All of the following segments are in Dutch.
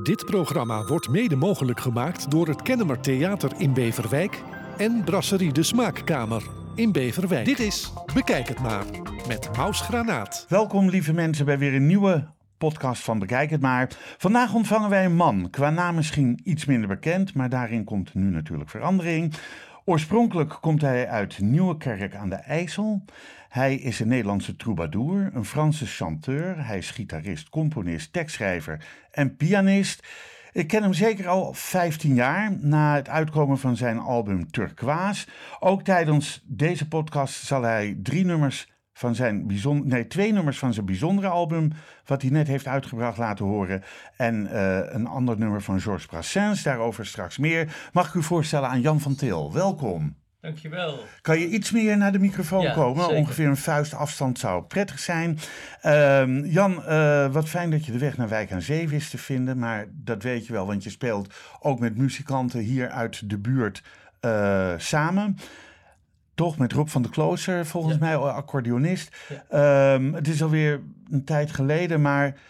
Dit programma wordt mede mogelijk gemaakt door het Kennemer Theater in Beverwijk en Brasserie de Smaakkamer in Beverwijk. Dit is Bekijk het maar met Maus Granaat. Welkom lieve mensen bij weer een nieuwe podcast van Bekijk het maar. Vandaag ontvangen wij een man, qua naam misschien iets minder bekend, maar daarin komt nu natuurlijk verandering. Oorspronkelijk komt hij uit Nieuwekerk aan de IJssel. Hij is een Nederlandse troubadour, een Franse chanteur. Hij is gitarist, componist, tekstschrijver en pianist. Ik ken hem zeker al 15 jaar na het uitkomen van zijn album Turquoise. Ook tijdens deze podcast zal hij drie nummers van zijn bijzonder, nee, twee nummers van zijn bijzondere album, wat hij net heeft uitgebracht, laten horen. En uh, een ander nummer van Georges Brassens, daarover straks meer. Mag ik u voorstellen aan Jan van Til. Welkom. Dankjewel. Kan je iets meer naar de microfoon Ja, komen? zeker. Ongeveer een vuistafstand zou prettig zijn. Ehm, Jan, eh, wat fijn dat je de weg naar Wijk aan Zee wist te vinden. Maar dat weet je wel, want je speelt ook met muzikanten hier uit de buurt eh, samen. Toch met Rob van der Klooster, volgens Ja. mij accordeonist. Ja. Ehm, het is alweer een tijd geleden, maar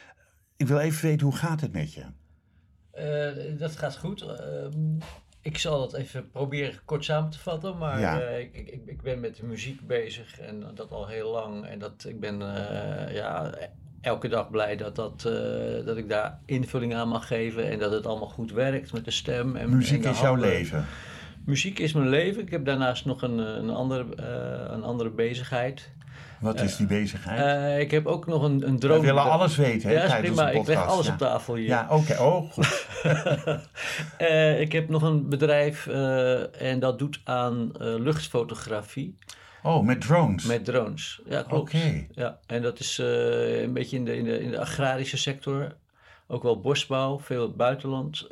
ik wil even weten, hoe gaat het met je? Eh, dat gaat goed. Ik zal het even proberen kort samen te vatten, maar Ja. eh, ik, ik, ik ben met de muziek bezig en dat al heel lang. En dat, ik ben eh, ja, elke dag blij dat, dat, eh, dat ik daar invulling aan mag geven en dat het allemaal goed werkt met de stem. En, Muziek en is jouw leven. Muziek is mijn leven. Ik heb daarnaast nog een, een, andere, een andere bezigheid. Wat is die bezigheid? Eh, ik heb ook nog een, een We droom. willen alles weten hè, tijdens prima. de Ik leg podcast. alles op tafel hier. Ja, oké. Oh, goed. Eh, ik heb nog een bedrijf eh, en dat doet aan luchtfotografie Oh, met drones. met drones. Ja, klopt. Oké. Ja, en dat is een beetje in de, in, de, in de agrarische sector. Ook wel bosbouw, veel buitenland.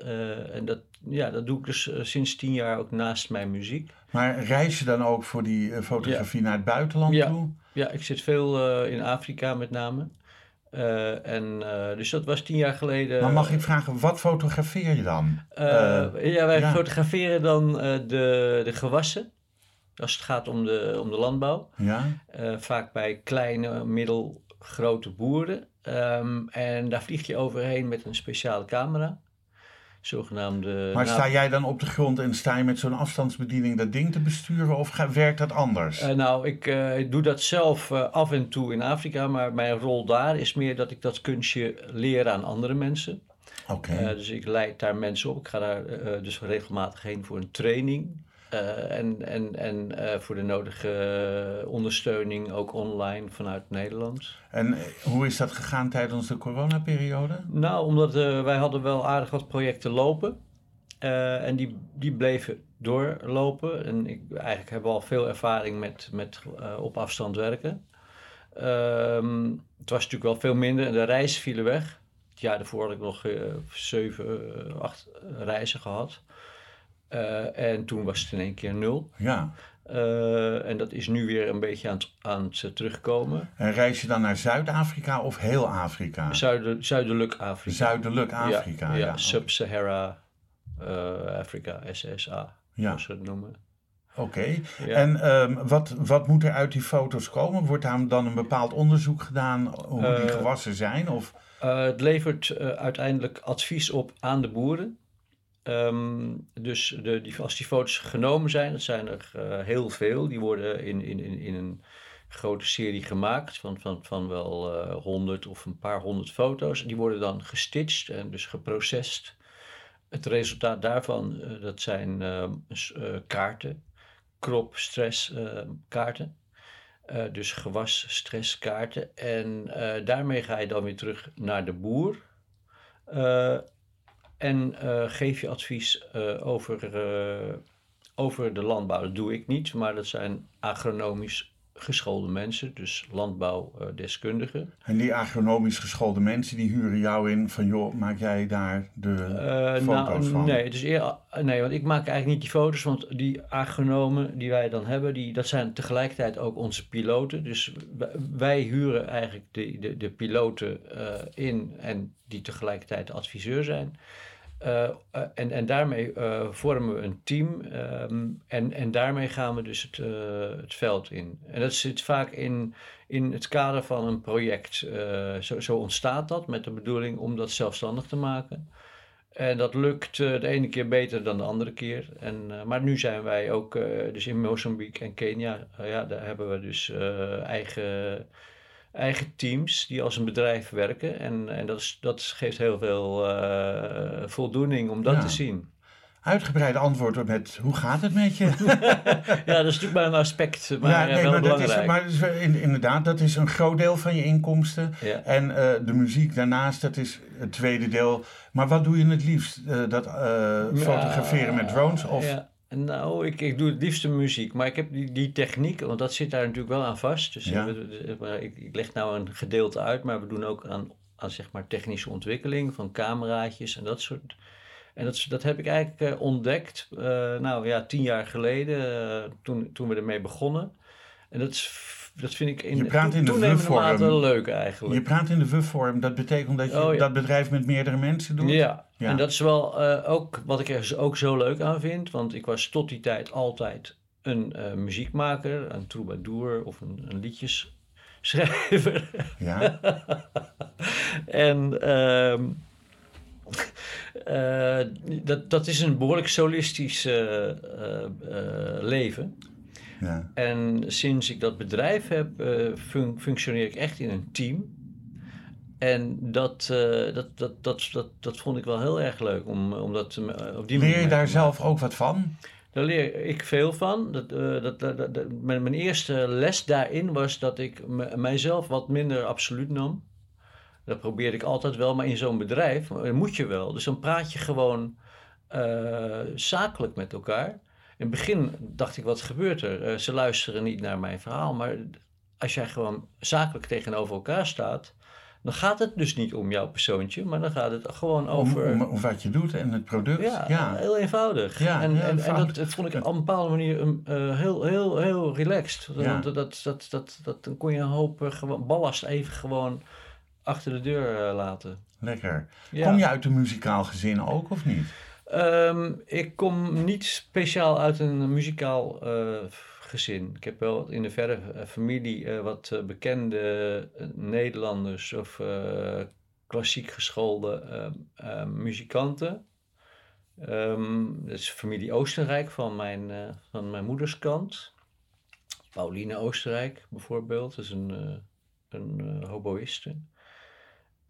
En dat, ja, dat doe ik dus sinds tien jaar ook naast mijn muziek. Maar reis je dan ook voor die eh, fotografie naar het buitenland Ja. toe? Ja, ik zit veel eh, in Afrika met name. Eh, en, dus dat was tien jaar geleden. Maar mag ik vragen, wat fotografeer je dan? Ja, wij ja. fotograferen dan de, de gewassen. Als het gaat om de, om de landbouw. ja? Vaak bij kleine, middelgrote boeren. Ehm, en daar vlieg je overheen met een speciale camera. Zogenaamde. Maar sta jij dan op de grond en sta je met zo'n afstandsbediening dat ding te besturen of ga- werkt dat anders? Eh, nou, ik eh, doe dat zelf eh, af en toe in Afrika, maar mijn rol daar is meer dat ik dat kunstje leer aan andere mensen. Oké. Dus ik leid daar mensen op. Ik ga daar dus regelmatig heen voor een training. Eh, en en, en eh, voor de nodige ondersteuning, ook online vanuit Nederland. En eh, hoe is dat gegaan tijdens de coronaperiode? Nou, omdat wij hadden wel aardig wat projecten lopen. En die, die bleven doorlopen. En ik, eigenlijk hebben we al veel ervaring met, met op afstand werken. Ehm, het was natuurlijk wel veel minder en de reizen vielen weg. Het jaar daarvoor had ik nog zeven, acht reizen gehad. Eh, en toen was het in één keer nul. Ja. Eh, en dat is nu weer een beetje aan het, aan het eh, terugkomen. En reis je dan naar Zuid-Afrika of heel Afrika? Zuidelijk Afrika. Zuidelijk Afrika, Ja, ja. ja, Sub-Sahara Afrika, SSA, Ja. zoals ze het noemen. Oké. Ja. En ehm, wat, wat moet er uit die foto's komen? Wordt daar dan een bepaald onderzoek gedaan hoe die gewassen zijn? Of... Het levert uiteindelijk advies op aan de boeren. Ehm, dus de, die, als die foto's genomen zijn, dat zijn er eh, heel veel. Die worden in, in, in, in een grote serie gemaakt van, van, van wel eh, honderd of een paar honderd foto's. Die worden dan gestitcht en dus geprocessed. Het resultaat daarvan, eh, dat zijn ehm, eh, kaarten, crop stress eh, kaarten. Dus gewas stresskaarten. En eh, daarmee ga je dan weer terug naar de boer. En eh, geef je advies eh, over, eh, over de landbouw. Dat doe ik niet, maar dat zijn agronomisch geschoolde mensen, dus landbouwdeskundigen. En die agronomisch geschoolde mensen die huren jou in van joh, maak jij daar de foto's van? Nee, het is eer, nee, want ik maak eigenlijk niet die foto's, want die agronomen die wij dan hebben, die, dat zijn tegelijkertijd ook onze piloten. Dus wij, wij huren eigenlijk de, de, de piloten in en die tegelijkertijd adviseur zijn. Eh, eh, en, en daarmee eh, vormen we een team ehm, en, en daarmee gaan we dus het, het veld in. En dat zit vaak in, in het kader van een project. Zo, zo ontstaat dat met de bedoeling om dat zelfstandig te maken. En dat lukt de ene keer beter dan de andere keer. En, maar nu zijn wij ook, dus in Mozambique en Kenia, ja, daar hebben we dus eigen, eigen teams die als een bedrijf werken. En, en dat, is, dat geeft heel veel eh, voldoening om dat Ja. te zien. Uitgebreid antwoord met hoe gaat het met je? Ja, dat is natuurlijk maar een aspect, maar ja, eh, nee, wel maar, dat belangrijk. is, maar dat is in- inderdaad, dat is een groot deel van je inkomsten. Ja. En eh, de muziek daarnaast, dat is het tweede deel. Maar wat doe je het liefst? Dat fotograferen met drones? Of, Ja, nou, ik, ik doe het liefste muziek, maar ik heb die, die techniek, want dat zit daar natuurlijk wel aan vast. Dus Ja. eh, we- ik, ik leg nou een gedeelte uit, maar we doen ook aan, aan zeg maar technische ontwikkeling van cameraatjes en dat soort. En dat, dat heb ik eigenlijk eh, ontdekt, eh, nou ja, tien jaar geleden, toen, toen we ermee begonnen. En dat, is, dat vind ik in, Je praat in de we-vorm. mate leuk eigenlijk. Je praat in de we-vorm. Dat betekent dat je Oh, ja. dat bedrijf met meerdere mensen doet? Ja, Ja. en dat is wel eh, ook wat ik er ook zo leuk aan vind. Want ik was tot die tijd altijd een eh, muziekmaker, een troubadour of een, een liedjesschrijver. Ja? en ehm, eh, dat, dat is een behoorlijk solistisch leven. ja. En sinds ik dat bedrijf heb, fun- functioneer ik echt in een team. En dat, eh, dat, dat, dat, dat, dat vond ik wel heel erg leuk om, om dat eh, op die manier Leer je daar zelf ook wat van? Daar leer ik veel van. Dat, eh, dat, dat, dat- mijn, mijn eerste les daarin was dat ik mijzelf wat minder absoluut nam. Dat probeerde ik altijd wel, maar in zo'n bedrijf eh, moet je wel. Dus dan praat je gewoon eh, zakelijk met elkaar. In het begin dacht ik, wat gebeurt er? Eh, ze luisteren niet naar mijn verhaal. Maar als jij gewoon zakelijk tegenover elkaar staat... dan gaat het dus niet om jouw persoontje... maar dan gaat het gewoon over... Om, om, om wat je doet en het product? Ja, ja. heel eenvoudig. Ja, en, en, dat vond ik op een bepaalde manier um, eh, heel, heel, heel relaxed. Ja. Dat, dat, dat, dat, dat, dan kon je een hoop eh, gewoon, ballast even gewoon achter de deur eh, laten. Lekker. Ja. Kom je uit een muzikaal gezin ook of niet? Ehm, ik kom niet speciaal uit een muzikaal eh, gezin. Ik heb wel in de verre eh, familie eh, wat eh, bekende Nederlanders of klassiek geschoolde muzikanten. Ehm, dat is familie Oostenrijk van mijn, van mijn moeders kant. Pauline Oostenrijk bijvoorbeeld, dat is een, een eh, hoboïste.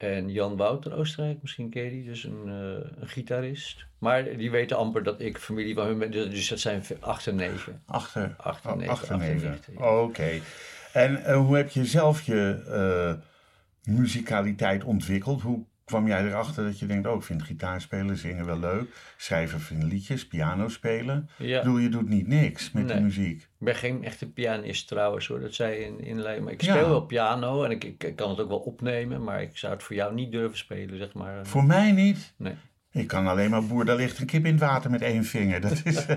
En Jan Wouter Oostenrijk, misschien ken je die, dus een, eh, een gitarist. Maar die weten amper dat ik familie van hun ben, dus dus dat zijn acht en neven. Achter, Achter oh, negen, achter achter negen. negen. Oké. En eh, hoe heb je zelf je eh, muzikaliteit ontwikkeld? Hoe kwam jij erachter dat je denkt, oh, ik vind gitaar spelen, zingen wel leuk. Schrijven van liedjes, piano spelen. Ik Ja, bedoel, je doet niet niks met Nee. de muziek. ik ben geen echte pianist trouwens hoor, dat zei je in inleiding. Maar ik Ja. speel wel piano en ik, ik, ik kan het ook wel opnemen, maar ik zou het voor jou niet durven spelen, zeg maar. Voor mij niet. Nee. Ik kan alleen maar boer, daar ligt een kip in het water met één vinger. Dat is...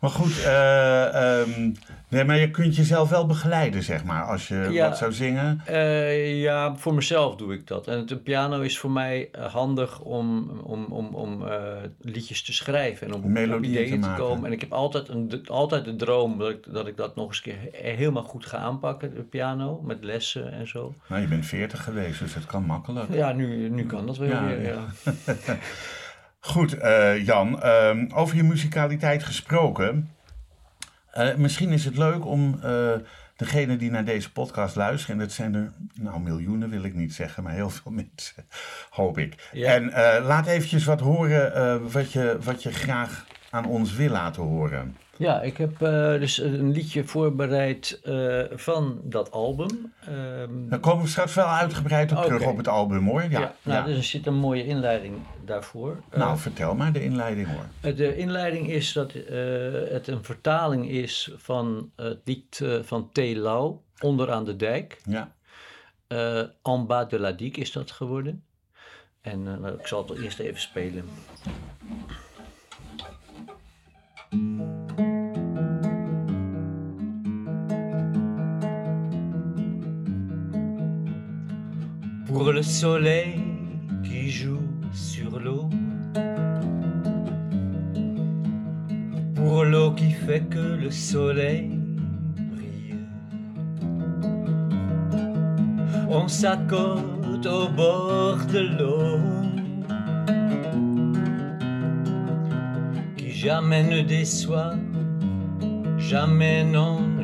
maar goed, eh, ehm, nee, maar je kunt jezelf wel begeleiden, zeg maar, als je Ja. wat zou zingen. Eh, ja, voor mezelf doe ik dat. En de piano is voor mij eh, handig om, om, om, om liedjes te schrijven en om op Melodieën ideeën te komen. En ik heb altijd, een, altijd de droom dat ik, dat ik dat nog eens een keer he- helemaal goed ga aanpakken, de piano, met lessen en zo. Nou, je bent veertig geweest, dus dat kan makkelijk. Ja, nu, nu kan dat wel Ja, weer. ja. Goed, eh, Jan, ehm, over je muzikaliteit gesproken. Eh, misschien is het leuk om eh degene die naar deze podcast luisteren, en dat zijn er, nou miljoenen wil ik niet zeggen, maar heel veel mensen, hoop ik. Ja. En laat eventjes wat horen wat, je, wat je graag aan ons wil laten horen. Ja, ik heb eh, dus een liedje voorbereid eh, van dat album. Ehm, Daar komen we straks wel uitgebreid op terug op het album hoor. Ja, ja, nou, ja. dus er zit een mooie inleiding daarvoor. Eh, nou vertel maar de inleiding hoor. De inleiding is dat het een vertaling is van het lied van T. Lau, Onder aan de dijk. Ja. En bas de la digue is dat geworden. En nou, ik zal het eerst even spelen. pour le soleil qui joue sur l'eau, pour l'eau qui fait que le soleil brille. On s'accorde au bord de l'eau. qui Jamais ne déçoit, jamais non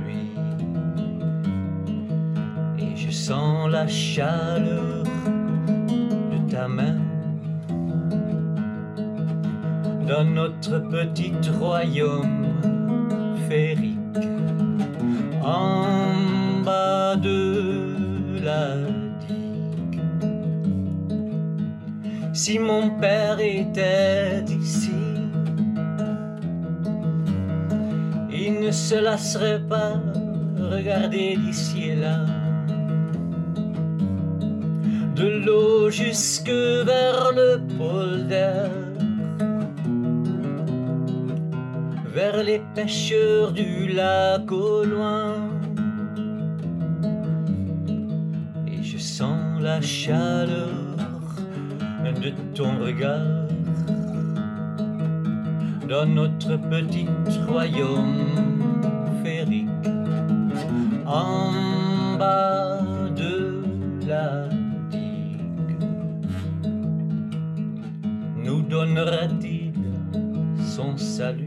sens la chaleur de ta main dans notre petit royaume féerique en bas de la digue. Si mon père était ici, il ne se lasserait pas regarder d'ici et là. De l'eau jusque vers le polder, vers les pêcheurs du lac au loin. Et je sens la chaleur de ton regard dans notre petit royaume féerique en bas de la donnera-t-il son salut?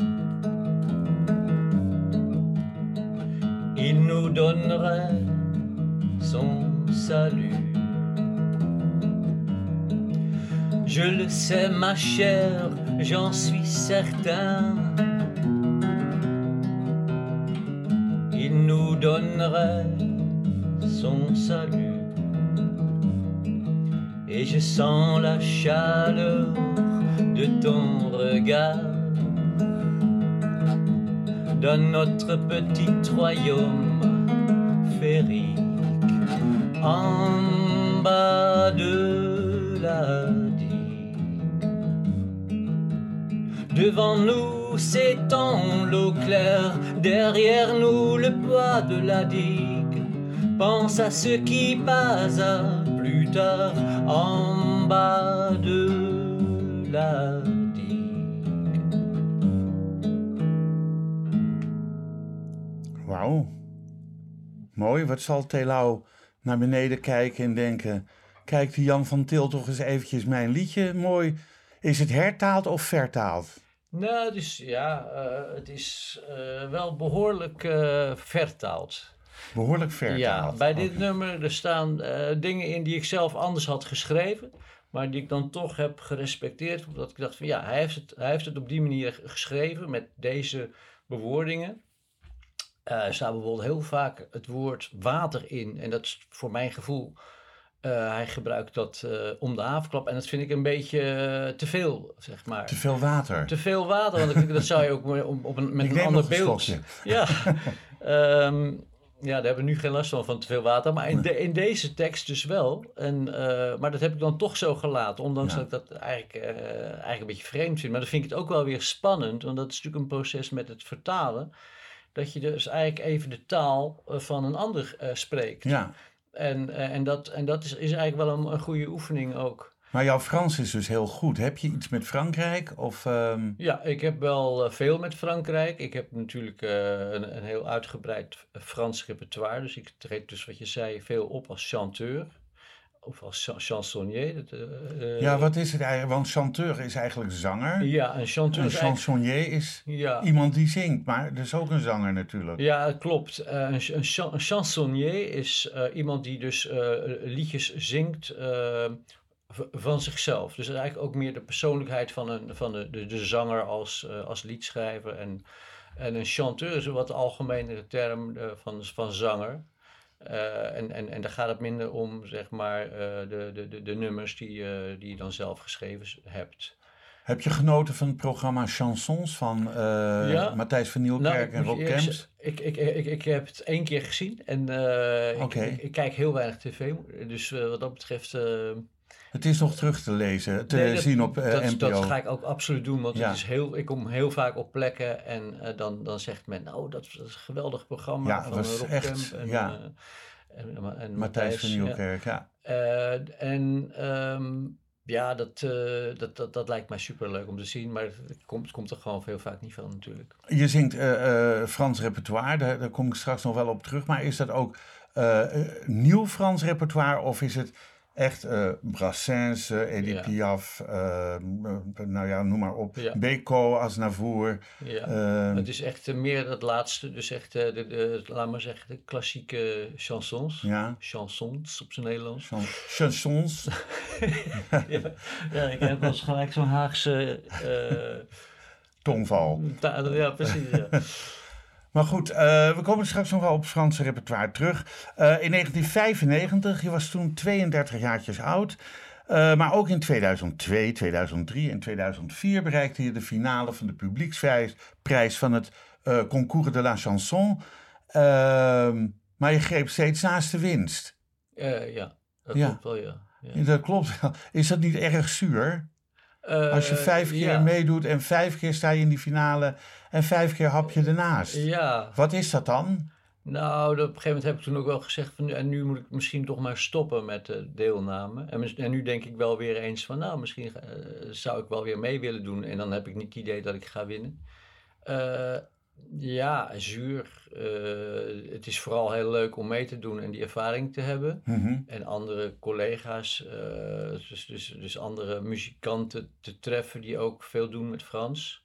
Il nous donnerait son salut. Je le sais, ma chère, j'en suis certain. Il nous donnerait son salut. Et je sens la chaleur de ton regard. Dans notre petit royaume féerique en bas de la Devant nous s'étend l'eau claire, derrière nous le poids de la digue. Pense à ce qui passe plus tard en bas de digue. Wauw. Mooi. Wat zal Telau naar beneden kijken en denken... Kijk, die Jan van Til toch eens eventjes mijn liedje mooi... Is het hertaald of vertaald? Nou, dus ja, uh, het is uh, wel behoorlijk uh, vertaald. Behoorlijk vertaald? Ja, bij dit okay. nummer er staan dingen in die ik zelf anders had geschreven, maar die ik dan toch heb gerespecteerd. Omdat ik dacht van ja, hij heeft het, hij heeft het op die manier geschreven met deze bewoordingen. er staat bijvoorbeeld heel vaak het woord water in en dat is voor mijn gevoel uh, hij gebruikt dat uh, om de havenklap. En dat vind ik een beetje te veel, zeg maar. Te veel water. Te veel water, want dat zou je ook op, op een, met ik een ander beeld. Een ja. um, ja, daar hebben we nu geen last van, van te veel water. Maar in, de, in deze tekst dus wel. En, maar dat heb ik dan toch zo gelaten. Ondanks ja. dat ik dat eigenlijk, eigenlijk een beetje vreemd vind. Maar dan vind ik het ook wel weer spannend. Want dat is natuurlijk een proces met het vertalen. Dat je dus eigenlijk even de taal van een ander spreekt. Ja. En, en, dat, en dat is, is eigenlijk wel een, een goede oefening ook. Maar jouw Frans is dus heel goed. Heb je iets met Frankrijk? Of, um... Ja, ik heb wel uh, veel met Frankrijk. Ik heb natuurlijk uh, een, een, heel uitgebreid Frans repertoire. Dus ik treed dus wat je zei veel op als chanteur. Of als chansonnier. Dat, uh, ja, wat is het eigenlijk? Want chanteur is eigenlijk zanger. Ja, een chanteur een chansonnier is ja. iemand die zingt. Maar dat is ook een zanger natuurlijk. Ja, klopt. Uh, een, een, een, chansonnier is iemand die dus liedjes zingt van zichzelf. Dus eigenlijk ook meer de persoonlijkheid van, een, van de, de, de zanger als, als liedschrijver. En, en een chanteur is een wat algemenere term van, van zanger. Uh, en, en, en daar gaat het minder om, zeg maar, uh, de, de, de, de, nummers die, uh, die je dan zelf geschreven hebt. Heb je genoten van het programma Chansons van ja. Matthijs van Nieuwkerk nou, en Rob Kemps? Ik, ik, ik, ik, heb het één keer gezien en okay. ik, ik, kijk heel weinig tv. Dus wat dat betreft... het is nog terug te lezen, te nee, dat, zien op dat, NPO. Dat ga ik ook absoluut doen, want ja. het is heel, ik kom heel vaak op plekken en dan, dan zegt men, nou, dat, is een geweldig programma ja, van was Rob echt. En, ja. En, en, en Matthijs van Nieuwkerk, ja. ja. Uh, en um, ja, dat, uh, dat, dat, dat lijkt mij superleuk om te zien, maar het komt, komt er gewoon veel vaak niet van natuurlijk. Je zingt uh, Frans repertoire, daar, daar, kom ik straks nog wel op terug, maar is dat ook nieuw Frans repertoire of is het echt eh Brassens, eh, Edith Ja. Piaf, eh, nou ja, noem maar op. Ja. Beko, Aznavour. Ja. eh, Het is echt meer dat laatste, dus echt, de, de, laat maar zeggen, de klassieke chansons. ja, Chansons op zijn Nederlands. chan- chansons. ja, ja, ik heb wel eens gelijk zo'n Haagse. Tongval. ja, precies. Ja. Maar goed, eh, we komen straks nog wel op het Franse repertoire terug. Eh, in 1995, je was toen 32 jaartjes oud. Eh, maar ook in 2002, 2003 en 2004 bereikte je de finale van de publieksprijs van het Concours de la Chanson. Ehm, maar je greep steeds naast de winst. Ja, dat Ja. klopt wel, ja. ja. Dat klopt wel. Is dat niet erg zuur? Als je vijf keer ja. meedoet en vijf keer sta je in die finale en vijf keer hap je ernaast. Ja, Wat is dat dan? nou, op een gegeven moment heb ik toen ook wel gezegd van, en nu moet ik misschien toch maar stoppen met de deelname. En, en nu denk ik wel weer eens van, nou, misschien eh, zou ik wel weer mee willen doen. En dan heb ik niet het idee dat ik ga winnen. Eh, ja, zuur. Eh, het is vooral heel leuk om mee te doen en die ervaring te hebben. Mhm. En andere collega's, dus, dus, dus andere muzikanten te treffen die ook veel doen met Frans.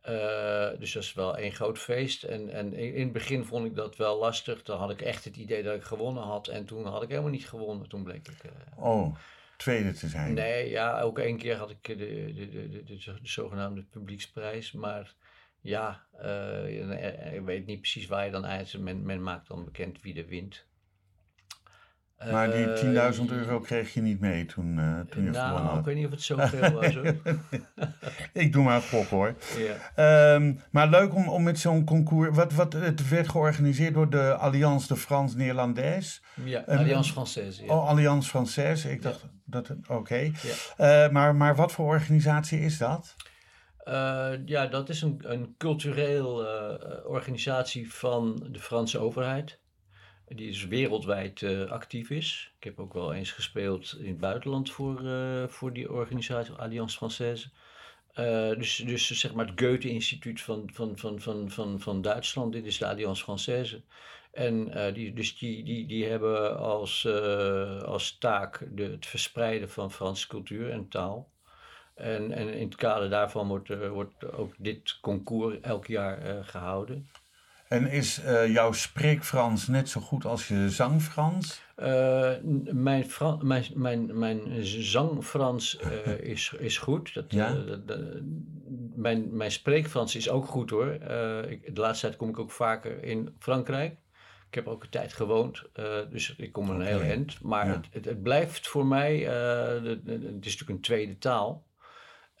Eh, dus dat is wel één groot feest. En, en in, het begin vond ik dat wel lastig. Dan had ik echt het idee dat ik gewonnen had. En toen had ik helemaal niet gewonnen. Toen bleek ik. eh, Oh, tweede te zijn. nee, ja, ook één keer had ik de, de, de, de, de, de zogenaamde publieksprijs. Maar ja, eh, ik weet niet precies waar je dan eindigt. Men, men maakt dan bekend wie er wint. Maar die Eh, 10.000 euro kreeg je niet mee toen, eh, toen je gewonnen nou, ik had. weet niet of het zoveel was hoor. Ik doe maar een gok hoor. Ja. Ehm, maar leuk om, om met zo'n concours... Wat, wat, het werd georganiseerd door de Alliance de France Néerlandaise. Ja, En- Alliance Française. Ja. Oh, Alliance Française. Ik dacht dat... Oké. Ja. Eh, maar, maar wat voor organisatie is dat? Eh, ja, dat is een, een cultureel eh, organisatie van de Franse overheid. Die dus wereldwijd eh, actief is. Ik heb ook wel eens gespeeld in het buitenland voor, eh, voor die organisatie, Alliance Française. Eh, dus, dus zeg maar het Goethe-instituut van, van, van, van, van, van Duitsland. Dit is de Alliance Française. En die, dus die, die, die hebben als, als taak de, het verspreiden van Franse cultuur en taal. En, en in het kader daarvan wordt, wordt ook dit concours elk jaar eh, gehouden. En is eh, jouw spreekfrans net zo goed als je zangfrans? N- mijn, Fran- mijn, mijn, mijn zangfrans eh, is, is goed. Dat, Ja? dat- dat- mijn, mijn spreekfrans is ook goed hoor. Ik, de laatste tijd kom ik ook vaker in Frankrijk. Ik heb ook een tijd gewoond, dus ik kom een heel eind. Maar Ja. het, het, het blijft voor mij, het is natuurlijk een tweede taal.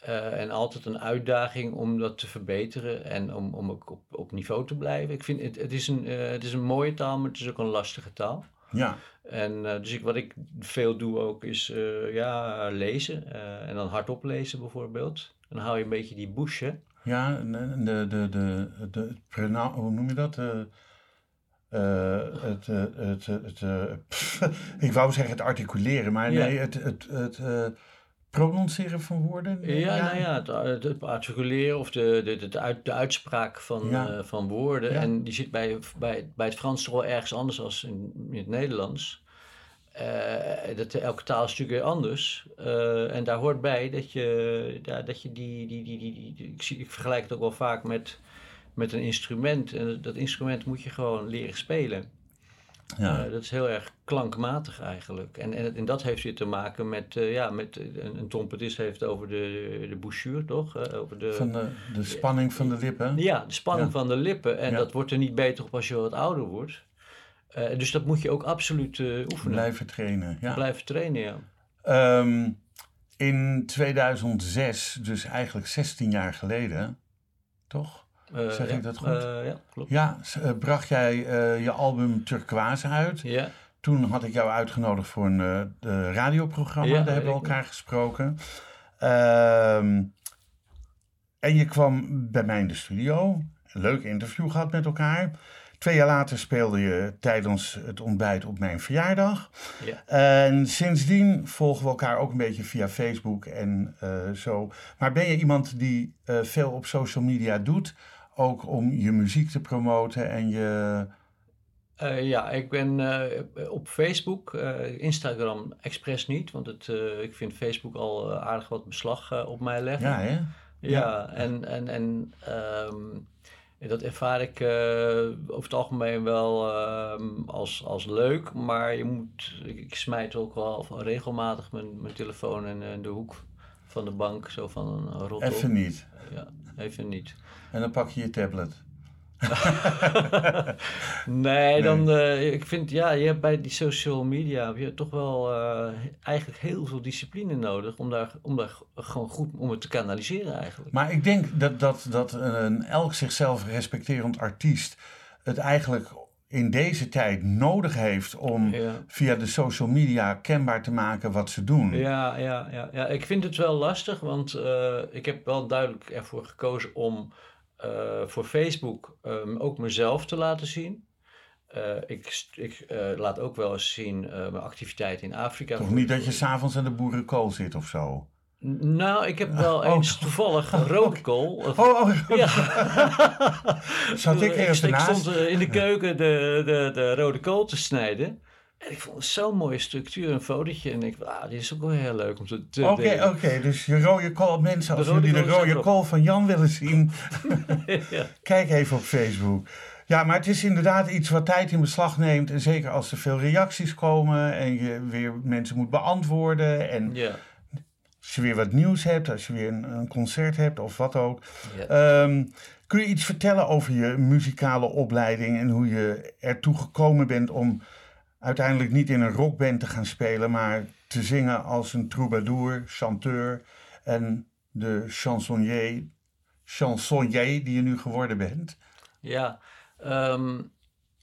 Eh, en altijd een uitdaging om dat te verbeteren en om, om ook op, op niveau te blijven. Ik vind het, het, is een, eh, het is een mooie taal, maar het is ook een lastige taal. Ja. En eh, dus ik, wat ik veel doe ook is ja, lezen. en dan hardop lezen bijvoorbeeld. Dan hou je een beetje die bouche. Ja, de, de, de, de, de prena- hoe noem je dat? Het, het, het, het, pff, ik wou zeggen het articuleren, maar Ja. nee, het, het, het eh, pronuncieren van woorden. Ja, nou ja, het, het, het articuleren of de, de, de, uit, de uitspraak van, Ja. eh, van woorden. Ja. En die zit bij, bij, bij het Frans toch wel ergens anders dan in, in het Nederlands. Eh, dat, elke taal is natuurlijk weer anders. Eh, en daar hoort bij dat je, ja, dat je die, die, die, die, die, die- ik, zie, ik vergelijk het ook wel vaak met, met een instrument. En dat instrument moet je gewoon leren spelen. Ja. Eh, dat is heel erg klankmatig eigenlijk. En, en, en dat heeft weer te maken met, eh, ja, met een, een trompetist heeft over de, de bouchure, toch? Eh, over de, Van de, de spanning van de lippen. ja, de spanning Ja. van de lippen. En Ja. dat wordt er niet beter op als je wat ouder wordt. Eh, dus dat moet je ook absoluut eh, oefenen. Blijven trainen. Ja. Blijven trainen, ja. Ehm, in 2006, dus eigenlijk 16 jaar geleden, toch? Eh, Zeg ja, ik dat goed? eh, ja, klopt. Ja, eh, bracht jij je album Turquoise uit. Ja, Toen had ik jou uitgenodigd voor een radioprogramma. Ja, Daar hebben we elkaar gesproken. Ehm, en je kwam bij mij in de studio. Een leuk interview gehad met elkaar. Twee jaar later speelde je tijdens het ontbijt op mijn verjaardag. ja. En sindsdien volgen we elkaar ook een beetje via Facebook en zo. Maar ben je iemand die veel op social media doet? Ook om je muziek te promoten en je... Eh, ja, ik ben eh, op Facebook, eh, Instagram expres niet, want het, ik vind Facebook al aardig wat beslag op mij leggen. Ja, hè? Ja, en, en, en ehm, dat ervaar ik over het algemeen wel ehm, als, als leuk, maar je moet, ik, ik smijt ook wel regelmatig mijn, mijn telefoon in, in de hoek van de bank, zo van een rot. Even niet. Ja, even niet. En dan pak je je tablet. Nee, dan, eh, ik vind, ja, je hebt bij die social media heb je toch wel eh, eigenlijk heel veel discipline nodig om daar, om daar gewoon goed, om het te kanaliseren eigenlijk. Maar ik denk dat, dat, dat een elk zichzelf respecterend artiest het eigenlijk in deze tijd nodig heeft om Ja. via de social media kenbaar te maken wat ze doen. Ja, ja, ja, ja, ik vind het wel lastig, want eh, ik heb wel duidelijk ervoor gekozen om eh, voor Facebook ehm, ook mezelf te laten zien. Eh, ik ik eh, laat ook wel eens zien mijn activiteiten in Afrika. Toch niet dat je s'avonds aan de boerenkool zit of zo? Nou, ik heb wel Oh. eens toevallig rode kool. Oh, oh Ja. zat ik ik, ik stond in de keuken de, de, de rode kool te snijden. En ik vond het zo'n mooie structuur, een fotootje. En ik dacht, ah, dit is ook wel heel leuk om te, te Oké, oké, dus je rode kool. Mensen, als jullie de rode kool van Jan willen zien, ja. kijk even op Facebook. Ja, maar het is inderdaad iets wat tijd in beslag neemt. En zeker als er veel reacties komen en je weer mensen moet beantwoorden. En Ja. als je weer wat nieuws hebt, als je weer een, een concert hebt of wat ook. Ja. Ehm, kun je iets vertellen over je muzikale opleiding en hoe je ertoe gekomen bent om uiteindelijk niet in een rockband te gaan spelen, maar te zingen als een troubadour, chanteur en de chansonnier, chansonnier die je nu geworden bent? Ja, ehm,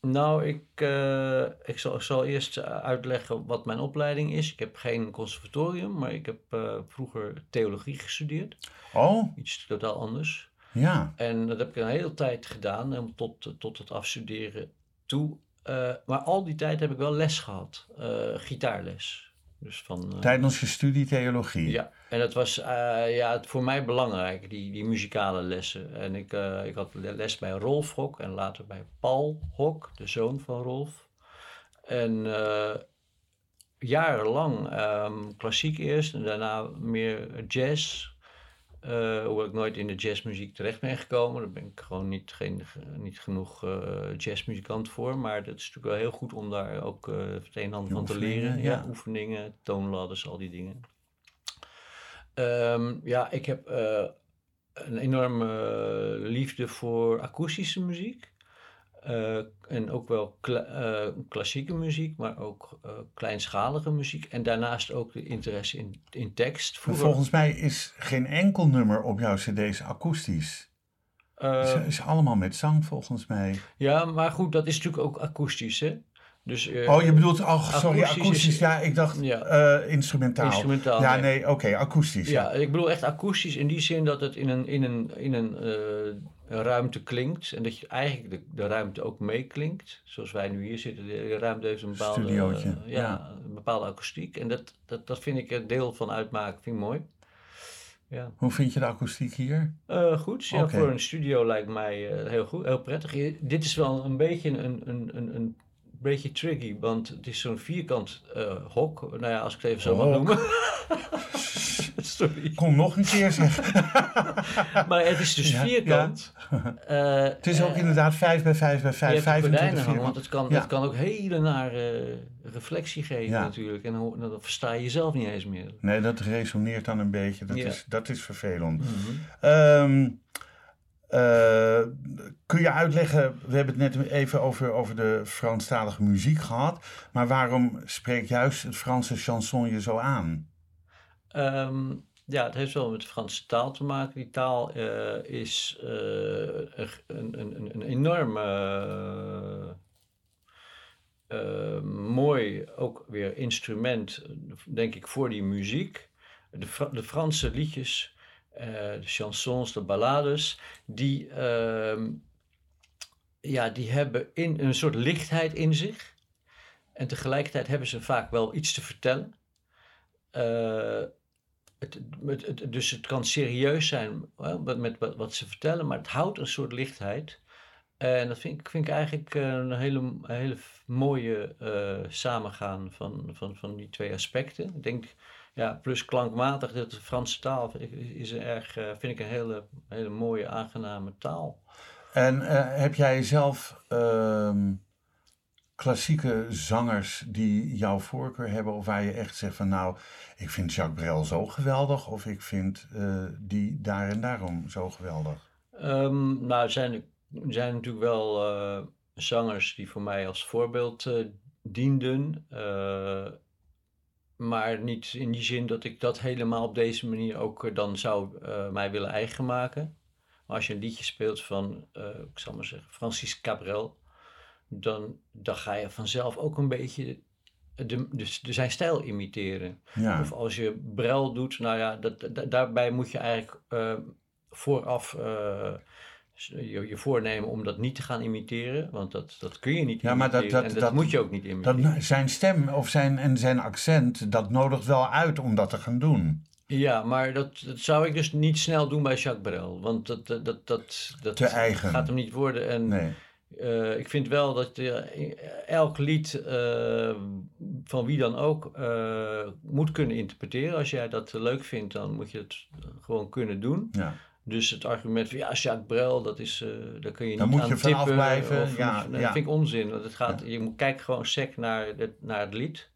nou, ik, eh, ik zal, zal eerst eh, uitleggen wat mijn opleiding is. Ik heb geen conservatorium, maar ik heb eh, vroeger theologie gestudeerd. Oh, Iets totaal anders. ja. En dat heb ik een hele tijd gedaan, tot, tot het afstuderen toe. Eh, maar al die tijd heb ik wel les gehad, eh, gitaarles. Dus van, eh, Tijdens je studie theologie. ja, en dat was ja, voor mij belangrijk, die, die muzikale lessen. En ik, ik had les bij Rolf Hok en later bij Paul Hok, de zoon van Rolf. En jarenlang ehm, klassiek eerst en daarna meer jazz. Eh, hoewel ik nooit in de jazzmuziek terecht ben gekomen. Daar ben ik gewoon niet, geen, niet genoeg eh, jazzmuzikant voor. Maar dat is natuurlijk wel heel goed om daar ook eh, het een en ander van te leren. ja. Ja, oefeningen, toonladders, al die dingen. Ehm, ja, ik heb een enorme liefde voor akoestische muziek. Eh, en ook wel kla- eh, klassieke muziek, maar ook eh, kleinschalige muziek. En daarnaast ook de interesse in, in tekst. Vroeger, volgens mij is geen enkel nummer op jouw cd's akoestisch. Het is allemaal met zang volgens mij. ja, maar goed, dat is natuurlijk ook akoestisch, hè? Dus, Oh, je bedoelt, oh, sorry, akoestisch akoestisch. is- ja, ik dacht Ja. instrumentaal. Instrumentaal, Ja, nee. nee, oké, akoestisch. Ja, ik bedoel echt akoestisch in die zin dat het in een, in een, in een ruimte klinkt. En dat je eigenlijk de, de ruimte ook meeklinkt. Zoals wij nu hier zitten. De ruimte heeft een bepaalde, eh, ja, ja. Een bepaalde akoestiek. En dat, dat, dat vind ik een deel van uitmaken. Vind ik mooi. Ja. Hoe vind je de akoestiek hier? Eh, goed, ja, voor een studio lijkt mij eh, heel goed, heel prettig. Dit is wel een beetje een, een, een, een beetje tricky, want het is zo'n vierkant eh, hok. Nou ja, als ik het even zo mag noemen. Sorry. Kom nog een keer zeg. Maar het is dus Ja, vierkant. Eh, Het is ook inderdaad 5 bij 5 bij 5, je hebt de 25 gordijnen hangen, want het kan, Ja. het kan ook hele nare eh, reflectie geven natuurlijk. En dan, dan versta je jezelf niet eens meer. Nee, dat resoneert dan een beetje. Dat, is, dat is vervelend. Mhm. Ehm, eh, kun je uitleggen, we hebben het net even over, over de Franstalige muziek gehad, maar waarom spreekt juist het Franse chanson je zo aan? Ehm, ja, het heeft wel met de Franse taal te maken. Die taal eh, is eh, een, een, een, een enorm eh, mooi, ook weer instrument, denk ik, voor die muziek. De, de Franse liedjes, de chansons, de ballades, die, ehm, ja, die hebben in, een soort lichtheid in zich. En tegelijkertijd hebben ze vaak wel iets te vertellen. Eh, het, dus het kan serieus zijn met, met wat, ze vertellen, maar het houdt een soort lichtheid. En dat vind ik, vind ik eigenlijk eh, een hele, hele mooie eh, samengaan van, van, van die twee aspecten. Ik denk, ja, plus klankmatig, de Franse taal is een erg, eh, vind ik een hele, hele mooie, aangename taal. En eh, heb jij zelf ehm, klassieke zangers die jouw voorkeur hebben, of waar je echt zegt van nou, ik vind Jacques Brel zo geweldig, of ik vind eh, die daar en daarom zo geweldig? Ehm, nou, er zijn, zijn natuurlijk wel zangers die voor mij als voorbeeld dienden. Maar niet in die zin dat ik dat helemaal op deze manier ook eh, dan zou eh, mij willen eigen maken. Maar als je een liedje speelt van, eh, ik zal maar zeggen, Francis Cabrel, dan, dan ga je vanzelf ook een beetje de, de, de zijn stijl imiteren. Ja, Of als je Brel doet, nou ja, dat, da- daarbij moet je eigenlijk vooraf je, je voornemen om dat niet te gaan imiteren. Want dat, dat kun je niet Ja, maar dat- dat- en dat, dat- moet je ook niet imiteren. dat, zijn stem of zijn, en zijn accent, dat nodigt wel uit om dat te gaan doen. Ja, maar dat, dat zou ik dus niet snel doen bij Jacques Brel. Want dat, dat, dat, dat, dat Te eigen. gaat hem niet worden. En Nee. Eh, ik vind wel dat je elk lied eh, van wie dan ook eh, moet kunnen interpreteren. Als jij dat leuk vindt, dan moet je het gewoon kunnen doen. Ja. Dus het argument van ja, Jacques Brel, dat is, eh daar kun je Daar niet moet aan je vanaf tippen. blijven, Of, ja, of- nee, ja. Dat vind ik onzin. Want het gaat, Je moet kijken gewoon sec naar, het- naar het lied.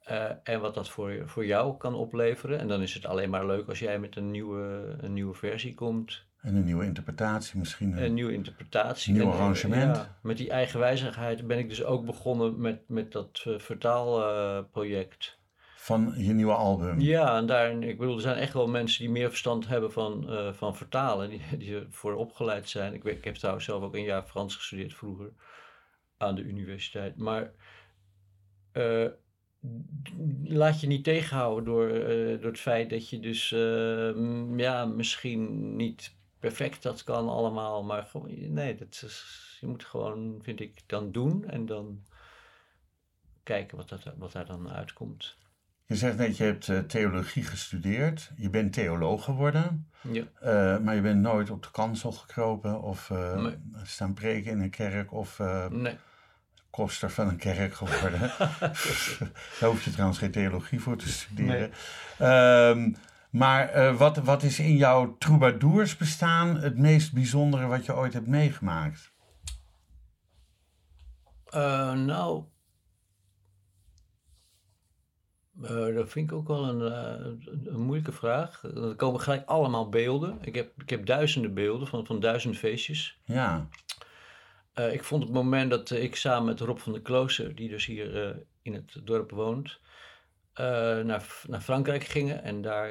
eh, en wat dat voor, voor jou kan opleveren. En dan is het alleen maar leuk als jij met een nieuwe, een nieuwe versie komt. En een nieuwe interpretatie misschien. Een nieuwe interpretatie. Nieuw En, eh, arrangement. ja, met die eigenwijzigheid ben ik dus ook begonnen met, met dat vertaalproject. Van je nieuwe album. ja, en daarin, ik bedoel, er zijn echt wel mensen die meer verstand hebben van, eh, van vertalen, die, die ervoor opgeleid zijn. Ik, ik heb trouwens zelf ook een jaar Frans gestudeerd vroeger aan de universiteit. Maar eh, laat je niet tegenhouden door, eh, door het feit dat je dus, ja, misschien niet perfect dat kan allemaal, maar gewoon, nee, dat je moet gewoon, vind ik, dan doen en dan kijken wat, dat, wat daar dan uitkomt. Je zegt net, je hebt eh, theologie gestudeerd. Je bent theoloog geworden. Ja. eh, maar je bent nooit op de kansel gekropen of eh, Nee. staan preken in een kerk of eh, Nee. koster van een kerk geworden. Daar hoef je trouwens geen theologie voor te studeren. Ehm, maar wat, wat is in jouw troubadours bestaan het meest bijzondere wat je ooit hebt meegemaakt? Nou, eh, dat vind ik ook wel een, eh, een, moeilijke vraag. Er komen gelijk allemaal beelden. Ik heb, ik heb duizenden beelden van, van duizend feestjes. Ja, Eh, ik vond het moment dat ik samen met Rob van der Klooster, die dus hier in het dorp woont, naar, naar Frankrijk gingen en daar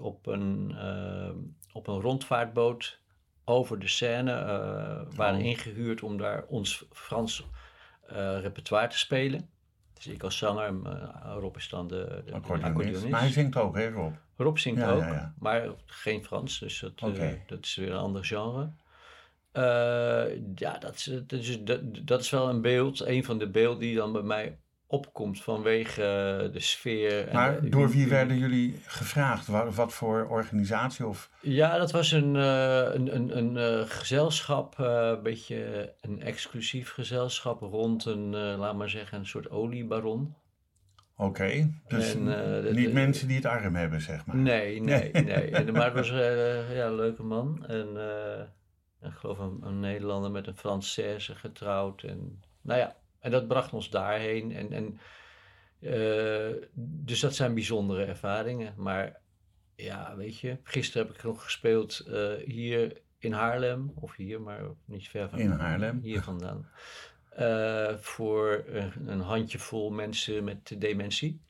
op, een, op een rondvaartboot over de Seine waren Oh. ingehuurd om daar ons Frans repertoire te spelen. Dus ik als zanger, Rob is dan de, de, accordeonist. Maar hij zingt ook, hè Rob? Rob zingt Ja, ook, ja, ja. maar geen Frans, dus dat, eh, dat is weer een ander genre. Eh, ja, dat is, dat, is, dat, dat is wel een beeld, een van de beelden die dan bij mij opkomt vanwege de sfeer. Maar door wie u- werden jullie gevraagd? Wa- Wat voor organisatie? Of... Ja, dat was een, eh, een, een, een eh, gezelschap, eh, een beetje een exclusief gezelschap rond een, laat maar zeggen, een soort oliebaron. Oké, dus En, niet de- mensen die het arm hebben, zeg maar. Nee, nee, nee. En, maar het was ja, een leuke man. En eh, ik geloof een, een Nederlander met een Française getrouwd. En, nou ja, en dat bracht ons daarheen. En, en, eh, dus dat zijn bijzondere ervaringen. Maar ja, weet je, gisteren heb ik nog gespeeld eh, hier in Haarlem. Of hier, maar niet ver van In Haarlem. Hier vandaan. Eh, voor een, een handjevol mensen met dementie.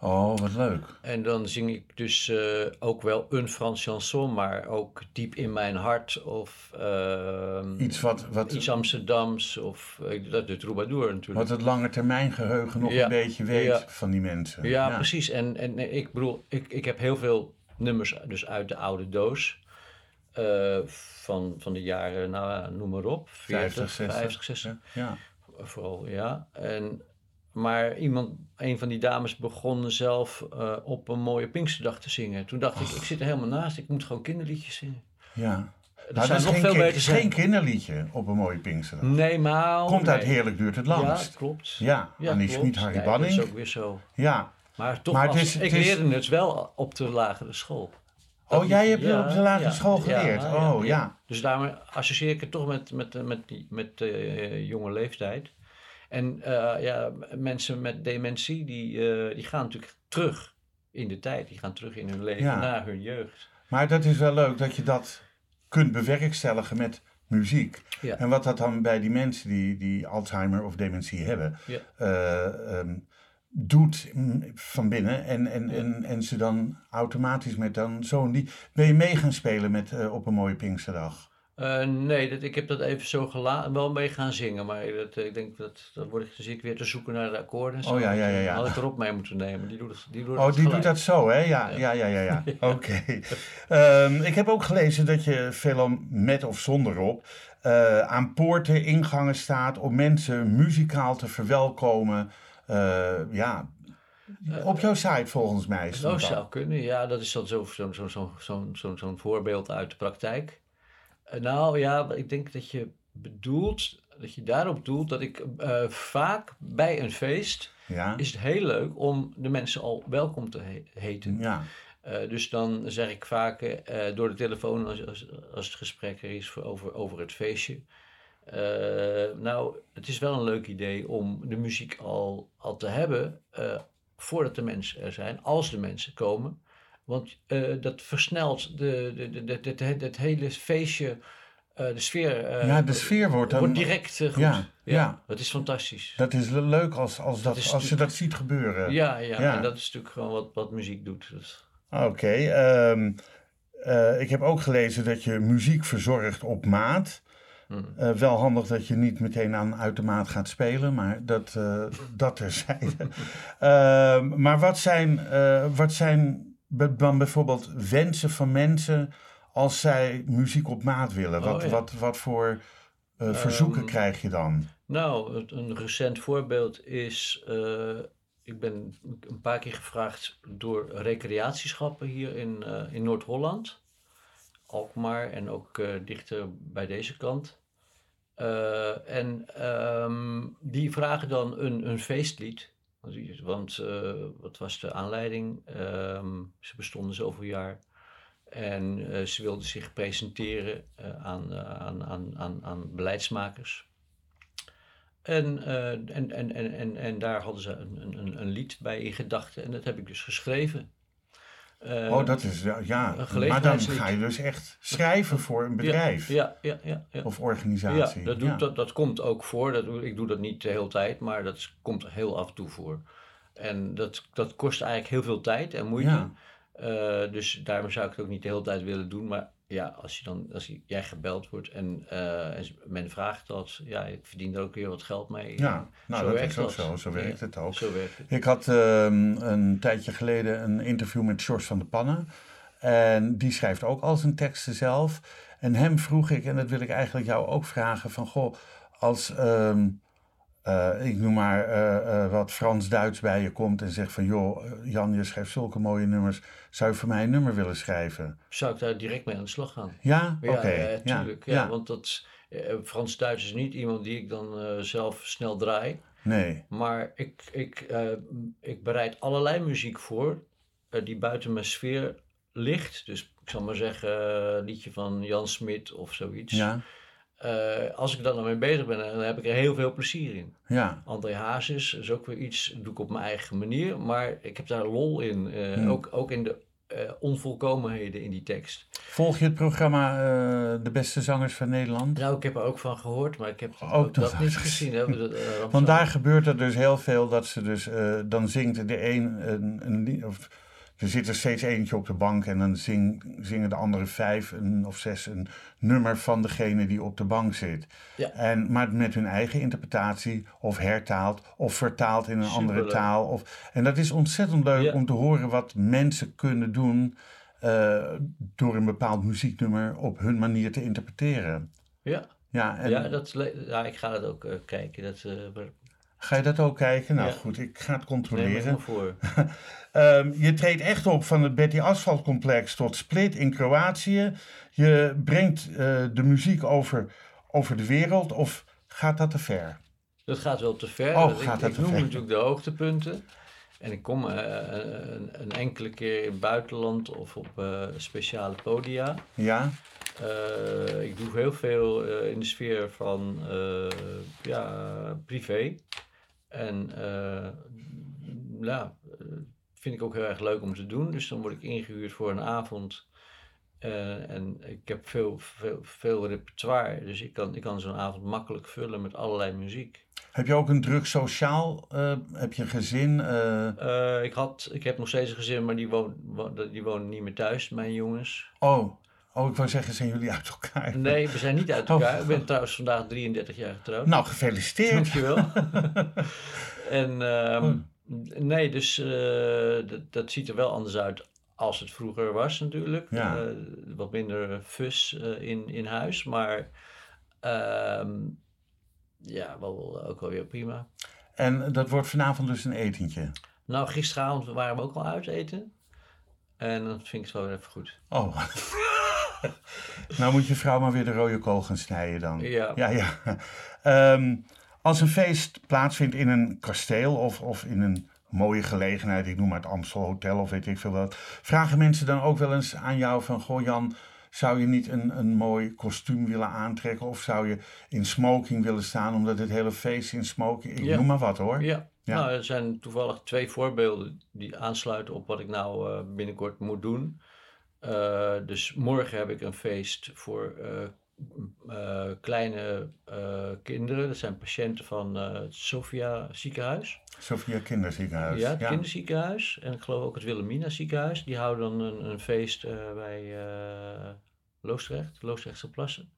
Oh, wat leuk. En dan zing ik dus eh, ook wel een Frans chanson, maar ook diep in mijn hart of ehm, Iets wat, wat, iets Amsterdams of dat de troubadour natuurlijk. wat het lange termijn geheugen nog Ja, een beetje weet ja. van die mensen. ja, precies. En, en ik bedoel, ik, ik heb heel veel nummers dus uit de oude doos. eh, van, van de jaren, nou noem maar op, 40, 50, 60. 50, 60. Ja. Vooral, ja. En, maar iemand, een van die dames begon zelf eh, op een mooie Pinksterdag te zingen. Toen dacht ik, ik zit er helemaal naast, ik moet gewoon kinderliedjes zingen. ja. Er Nou, zijn dat is nog geen, veel beter geen kinderliedje op een mooie Pinksterdag. Nee, maar... Komt uit. Heerlijk duurt het Ja, langst. klopt. Ja, Annie klopt. Schmid, Harry Ja, Banning. Dat is ook weer zo. Ja. Maar toch, Maar het als- is- het ik is- leerde het wel op de lagere school. Oh, jij hebt Ja, op de lagere ja, school ja, geleerd. ja, oh, ja. Dus daarmee associeer ik het toch met, met, met, die, met eh, jonge leeftijd. En eh, ja, mensen met dementie, die, eh, die gaan natuurlijk terug in de tijd. Die gaan terug in hun leven Ja. naar hun jeugd. Maar dat is wel leuk dat je dat kunt bewerkstelligen met muziek. Ja. En wat dat dan bij die mensen die, die Alzheimer of dementie hebben, Ja. eh, ehm, doet mm, van binnen. En, en, en, en ze dan automatisch met dan zo'n die. Ben je mee gaan spelen met, op een mooie Pinksterdag? Eh, nee, dat, ik heb dat even zo gelaten. Wel mee gaan zingen, maar dat, eh, ik denk dat dan word ik, ik weer te zoeken naar de akkoorden. en zo. Oh, ja, ja, ja, ja. Had ik erop mee moeten nemen. Die doet het, die doet Oh, die doet dat zo, hè? Ja, ja, ja, ja. ja. Oké. Ehm, ik heb ook gelezen dat je veelal met of zonder op eh, aan poorten, ingangen staat om mensen muzikaal te verwelkomen. Ja, op jouw site volgens mij. Dat stond dat. zou kunnen, ja. Dat is dan zo'n zo, zo, zo, zo, zo, zo'n voorbeeld uit de praktijk. Eh, nou ja, ik denk dat je bedoelt, dat je daarop doelt dat ik eh, vaak bij een feest Ja, is het heel leuk om de mensen al welkom te he- heten. ja. Eh, dus dan zeg ik vaak door de telefoon als, als, als het gesprek er is over, over het feestje. nou, het is wel een leuk idee om de muziek al, al te hebben voordat de mensen er zijn, als de mensen komen. Want eh, dat versnelt de, de, de, de, de- de- het hele feestje, eh, de sfeer. eh, ja, de sfeer wordt dan... wordt direct goed. Ja, ja. Dat is fantastisch. Dat is leuk als, als, dat, als je dat ziet gebeuren. Ja, ja, Ja. en dat is natuurlijk gewoon wat, wat muziek doet. Oké. ehm, eh, ik heb ook gelezen dat je muziek verzorgt op maat. Hmm. Wel handig dat je niet meteen aan uit de maat gaat spelen, maar dat, dat terzijde. Ehm, maar wat zijn, wat zijn dan bijvoorbeeld wensen van mensen als zij muziek op maat willen? Wat, Oh, ja. wat, wat voor eh, verzoeken Ehm, krijg je dan? Nou, een recent voorbeeld is, eh, ik ben een paar keer gevraagd door recreatieschappen hier in, eh, in Noord-Holland, Alkmaar en ook dichter bij deze kant. En ehm, die vragen dan een, een feestlied. Want eh, wat was de aanleiding? Ehm, ze bestonden zoveel jaar. En eh, ze wilden zich presenteren eh, aan, aan, aan, aan, beleidsmakers. En, en, en, en, en, daar hadden ze een- een, een lied bij in gedachten. En dat heb ik dus geschreven. Eh, oh, dat is, ja, ja. maar dan ga je dus echt schrijven voor een bedrijf Ja, ja, ja. ja. of Ja, organisatie. dat, doet, Dat, dat komt ook voor. Dat, ik doe dat niet de hele tijd, maar dat komt heel af en toe voor. En dat, dat kost eigenlijk heel veel tijd en moeite. Ja. Eh, dus daarom zou ik het ook niet de hele tijd willen doen. Maar ja, als, je dan, als je- jij gebeld wordt en, eh, en men vraagt dat, ja, ik verdien er ook weer wat geld mee. Ja, nou, Zo dat werkt is ook dat. zo. Zo werkt Ja, het ook. Zo werkt het. Ik had ehm, een tijdje geleden een interview met George van der Pannen. En die schrijft ook al zijn teksten zelf. En hem vroeg ik, en dat wil ik eigenlijk jou ook vragen: van goh, als ehm, eh, ik noem maar eh, eh, wat Frans-Duits bij je komt en zegt van joh, Jan, je schrijft zulke mooie nummers. Zou je voor mij een nummer willen schrijven? Zou ik daar direct mee aan de slag gaan? Ja, Ja, oké. ja, ja, tuurlijk. Ja, ja. Want dat, Frans-Duits is niet iemand die ik dan zelf snel draai. Nee, Maar ik, ik, ik bereid allerlei muziek voor die buiten mijn sfeer ligt. Dus ik zal maar zeggen, een liedje van Jan Smit of zoiets. ja, Eh, als ik daar dan mee bezig ben, dan heb ik er heel veel plezier in. ja. André Hazes is ook weer iets, doe ik op mijn eigen manier. Maar ik heb daar lol in. eh, Hmm. ook, ook in de eh, onvolkomenheden in die tekst. Volg je het programma De Beste Zangers van Nederland? Nou, ik heb er ook van gehoord, maar ik heb Ook dat, niet gezien. Hè? Want daar gebeurt er dus heel veel dat ze dus, dan zingt de een een, een of er zit er steeds eentje op de bank en dan zing, zingen de andere vijf een, of zes een nummer van degene die op de bank zit. Ja. En, maar met hun eigen interpretatie of hertaald of vertaald in een andere taal. Of, en dat is ontzettend leuk Ja. om te horen wat mensen kunnen doen eh, door een bepaald muzieknummer op hun manier te interpreteren. Ja, Ja, en, ja, dat, ja, ik ga dat ook eh, kijken. Dat, maar- Ga je dat ook kijken? Nou Ja. goed, ik ga het controleren. me voor. Ehm, je treedt echt op van het Betty Asphalt complex tot Split in Kroatië. Je brengt eh, de muziek over, over de wereld of gaat dat te ver? Dat gaat wel te ver. Oh, ik, gaat dat ik te noem ver? natuurlijk de hoogtepunten. En ik kom eh, een, een enkele keer in het buitenland of op eh, speciale podia. Ja? Ik doe heel veel in de sfeer van ja, privé. En eh, ja, eh, vind ik ook heel erg leuk om te doen. Dus dan word ik ingehuurd voor een avond. Eh, en ik heb veel, veel, veel repertoire. Dus ik kan, ik kan zo'n avond makkelijk vullen met allerlei muziek. Heb je ook een druk sociaal? heb je een gezin? ik, had, ik heb nog steeds een gezin, maar die woont, wo- die wonen niet meer thuis, mijn jongens. oh. Oh, ik wou zeggen, zijn jullie uit elkaar? Nee, we zijn niet uit Oh. elkaar. Ik ben trouwens vandaag 33 jaar getrouwd. Nou, gefeliciteerd. Dankjewel. en ehm, Oh. nee, dus eh, dat, dat ziet er wel anders uit als het vroeger was natuurlijk. Ja. Eh, wat minder fus eh, in, in huis, maar ehm, ja, wel, ook wel weer prima. En dat wordt vanavond dus een etentje. Nou, gisteravond waren we ook al uit eten. En dan vind ik het wel weer even goed. Oh. nou moet je vrouw maar weer de rode kool gaan snijden dan. Ja. Ja, ja. Ehm, als een feest plaatsvindt in een kasteel of, of in een mooie gelegenheid, ik noem maar het Amstel Hotel of weet ik veel wat, vragen mensen dan ook wel eens aan jou van, goh Jan, zou je niet een, een mooi kostuum willen aantrekken of zou je in smoking willen staan, omdat het hele feest in smoking, ik Ja. noem maar wat hoor. Ja. Ja. Nou, er zijn toevallig twee voorbeelden die aansluiten op wat ik nou eh, binnenkort moet doen. Eh, dus morgen heb ik een feest voor eh, eh, kleine kinderen. Dat zijn patiënten van het Sophia ziekenhuis. Sophia Kinderziekenhuis. ja, het kinderziekenhuis. En ik geloof ook het Wilhelmina ziekenhuis. Die houden dan een, een feest bij Loosdrecht, Loosdrechtse Plassen.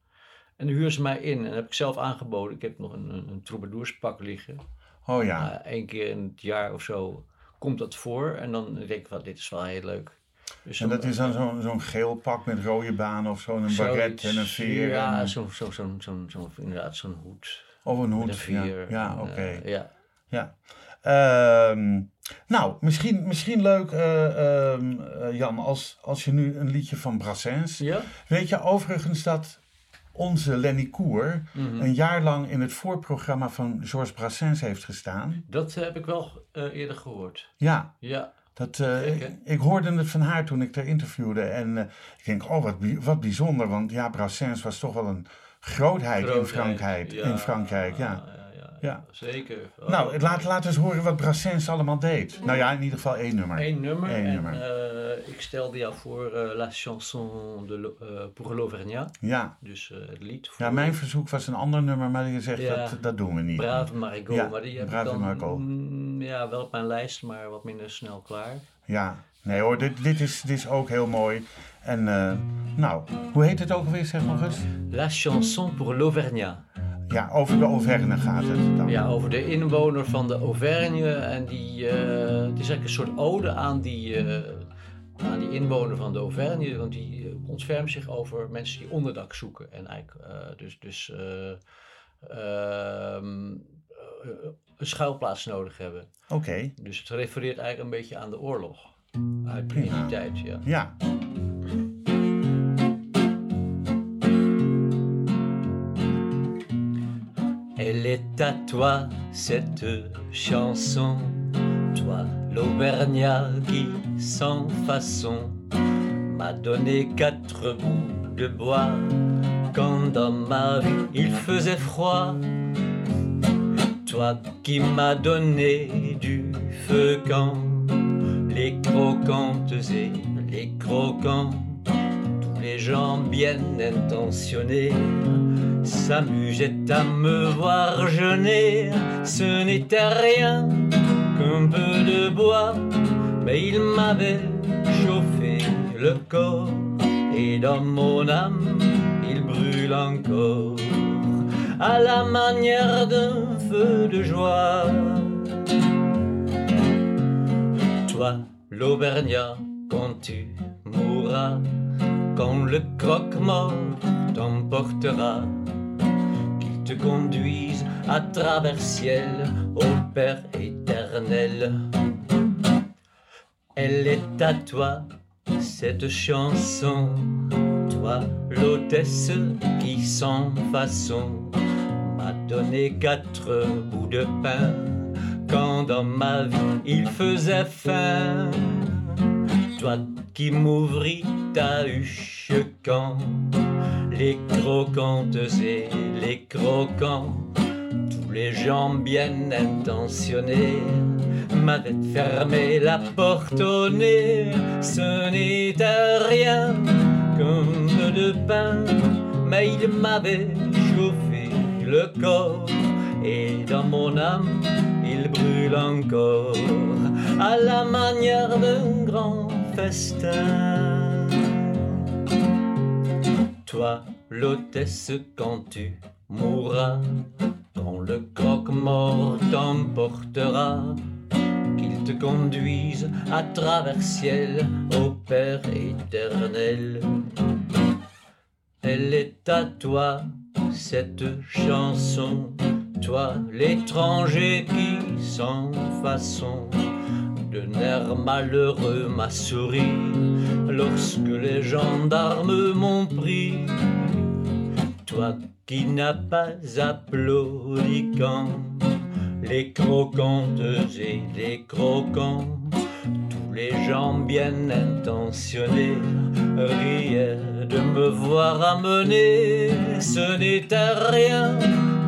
En dan huren ze mij in. En dat heb ik zelf aangeboden. Ik heb nog een, een, een troubadourspak liggen. Oh ja. Één keer in het jaar of zo komt dat voor. En dan denk ik van, dit is wel heel leuk. Dus En dat is dan zo'n zo'n geel pak met rode banen of zo, zoiets. baret en een veer. Ja, en, zo'n zo, zo, zo, zo, inderdaad zo'n hoed. of een Met hoed. een veer. Ja, oké. eh, ja. Ja. Ehm, nou, misschien, misschien leuk, eh, ehm, eh, Jan, als, als je nu een liedje van Brassens. ja? Weet je overigens dat onze Lenny Koer Mhm. een jaar lang in het voorprogramma van Georges Brassens heeft gestaan? Dat heb ik wel eerder gehoord. Ja, Ja, dat, eh, ik, ik hoorde het van haar toen ik haar interviewde. En eh, ik denk, oh, wat, wat bijzonder, want ja, Brassens was toch wel een grootheid, in. Frankrijk. Ja, in Frankrijk, ja. ja, ja, Ja. Zeker. Oh. Nou, laat, laat eens horen wat Brassens allemaal deed. Nou ja, in ieder geval één nummer. Eén nummer. Eén en nummer. eh, ik stelde jou voor La chanson de, pour l'Auvergnat. Ja. Dus het lied voor ja, mijn verzoek was een ander nummer, maar je zegt dat, dat doen we niet. Brave Marigot. Ja, maar die heb Brave ik dan. Ja, wel op mijn lijst, maar wat minder snel klaar. Ja, nee hoor, dit, dit, is, dit is ook heel mooi. En eh, nou, hoe heet het ook alweer, zeg nog eens? La chanson pour l'Auvergnat. Ja, over de Auvergne gaat het dan. Ja, over de inwoner van de Auvergne. En die, eh, het is eigenlijk een soort ode aan die, eh, aan die inwoner van de Auvergne. Want die ontfermt zich over mensen die onderdak zoeken. En eigenlijk dus, dus eh, ehm, eh, een schuilplaats nodig hebben. Oké, Dus het refereert eigenlijk een beetje aan de oorlog. Uit die tijd, ja. ja. Elle est à toi cette chanson, toi l'Auvergnat qui sans façon m'a donné quatre bouts de bois quand dans ma vie il faisait froid. Toi qui m'as donné du feu quand les croquantes et les croquants, tous les gens bien intentionnés s'amusaient à me voir jeûner. Ce n'était rien qu'un peu de bois, mais il m'avait chauffé le corps et dans mon âme il brûle encore à la manière d'un feu de joie. Toi, l'Auvergnat, quand tu mourras, quand le croque-mort t'emportera, qu'il te conduise à travers ciel au Père éternel. Elle est à toi, cette chanson, l'hôtesse qui sans façon m'a donné quatre bouts de pain quand dans ma vie il faisait faim. Toi qui m'ouvris ta huche quand les croquantes et les croquants, tous les gens bien intentionnés m'avaient fermé la porte au nez. Ce n'était rien de pain, mais il m'avait chauffé le corps et dans mon âme il brûle encore à la manière d'un grand festin. Toi, l'hôtesse, quand tu mourras, quand le croque-mort t'emportera, qu'il te conduise à travers ciel au Père éternel. Elle est à toi, cette chanson, toi l'étranger qui sans façon de nerfs malheureux m'a souri lorsque les gendarmes m'ont pris. Toi qui n'as pas applaudi quand les croquantes et les croquants, tous les gens bien intentionnés riaient de me voir amener. Ce n'était rien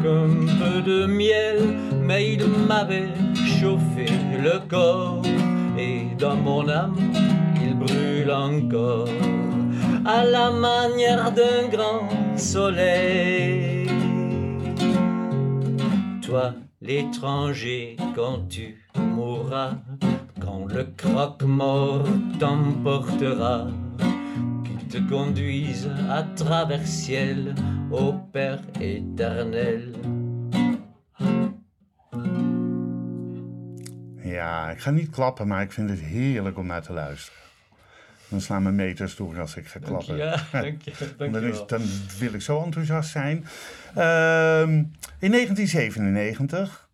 qu'un peu de miel, mais il m'avait chauffé le corps et dans mon âme il brûle encore à la manière d'un grand soleil. Toi, l'étranger, quand tu mourras, quand le croque-mort t'emportera, qu'il te conduise à travers ciel au Père éternel. Ja, ik ga niet klappen, maar ik vind het heerlijk om naar te luisteren. Dan slaan mijn meters door als ik ga klappen. Ja, dank je. Dank dan, is, dan wil ik zo enthousiast zijn. Ehm, in 1997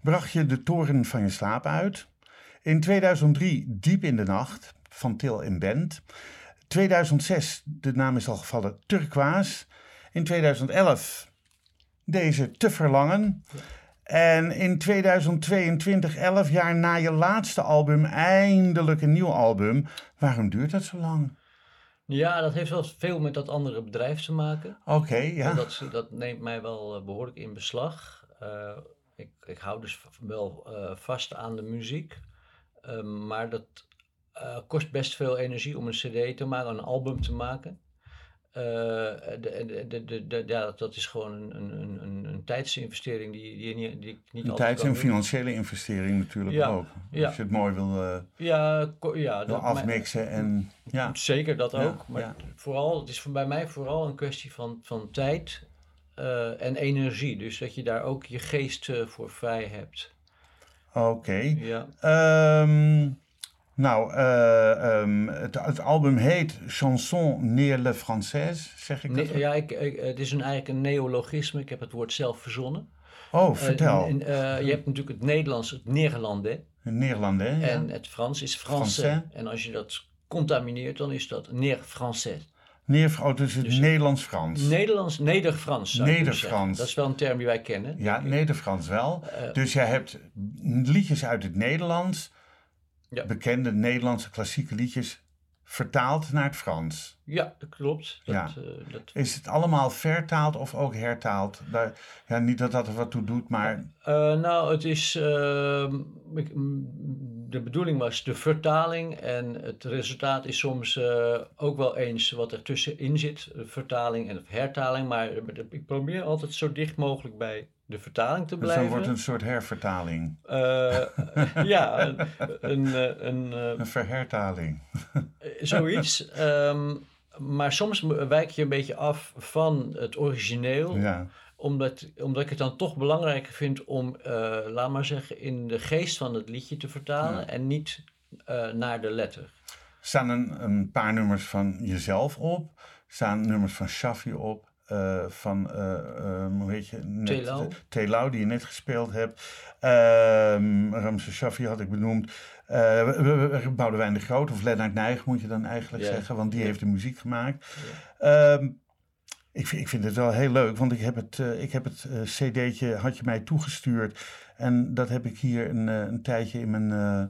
bracht je de toren van je slaap uit. In 2003 Diep in de Nacht van Til en Bent. 2006, de naam is al gevallen, Turquoise. In 2011 deze Te Verlangen. En in 2022, 11 jaar na je laatste album, eindelijk een nieuw album. Waarom duurt dat zo lang? Ja, dat heeft wel veel met dat andere bedrijf te maken. Oké, ja. En Dat, dat neemt mij wel eh, behoorlijk in beslag. Eh, ik, ik hou dus wel eh, vast aan de muziek. Maar dat kost best veel energie om een cd te maken, een album te maken. Eh, de, de, de, ja, dat- is gewoon een, een, een, een tijdsinvestering die, die, niet, die ik niet Een tijds- en financiële investering natuurlijk Ja, ook. ja. Als je het mooi wil, eh, Ja, ja wil dat- maar- afmixen en ja. Zeker dat ook. Maar vooral, het is voor bij mij vooral een kwestie van, van tijd eh, en energie. Dus dat je daar ook je geest voor vrij hebt. Oké. Ja. Ehm, nou, eh, ehm, het, het album heet Chanson Neer le Française, zeg ik dat? Nee, ja, ik, ik- het is een, eigenlijk een neologisme. Ik heb het woord zelf verzonnen. Oh, Eh, vertel. en, eh, je hebt natuurlijk het Nederlands, het Nederlandais. In Nederland, hè? Ja. En het Frans is Français. Français. En als je dat contamineert, dan is dat Neer-Français. Neer, oh, dus het Dus- Nederlands-Frans. Nederlands, Neder-Frans. zou zeggen. Dat is wel een term die wij kennen. Ja, Nederfrans wel. Dus jij hebt liedjes uit het Nederlands, Ja. bekende Nederlandse klassieke liedjes, vertaald naar het Frans. Ja, dat klopt. Dat, Ja. eh, dat Is het allemaal vertaald of ook hertaald? Daar, ja, niet dat dat er wat toe doet, maar Eh, nou, het is. ehm, ik- de bedoeling was de vertaling. En het resultaat is soms eh, ook wel eens wat er tussenin zit: vertaling en hertaling. Maar ik probeer altijd zo dicht mogelijk bij de vertaling te dus blijven. dan wordt een soort hervertaling. Eh, ja, een, een, eh, een, eh, Een verhertaling. zoiets. Ehm, maar soms wijk je een beetje af van het origineel. Ja. Omdat, omdat ik het dan toch belangrijker vind om, laat maar zeggen, in de geest van het liedje te vertalen Ja. en niet naar de letter. staan een, een paar nummers van jezelf op. staan nummers van Shaffi op. eh, van, eh, ehm, hoe heet je? Net, Telau. Die je net gespeeld hebt. Ehm Ramses Shaffi had ik benoemd. Eh, we- Boudewijn de Groot of Lennart Nijg moet je dan eigenlijk zeggen, want die heeft de muziek gemaakt. Ehm, ik, vind, ik vind het wel heel leuk, want ik heb het, eh, ik heb het eh, cd'tje, had je mij toegestuurd. En dat heb ik hier een, eh, een tijdje in mijn, eh,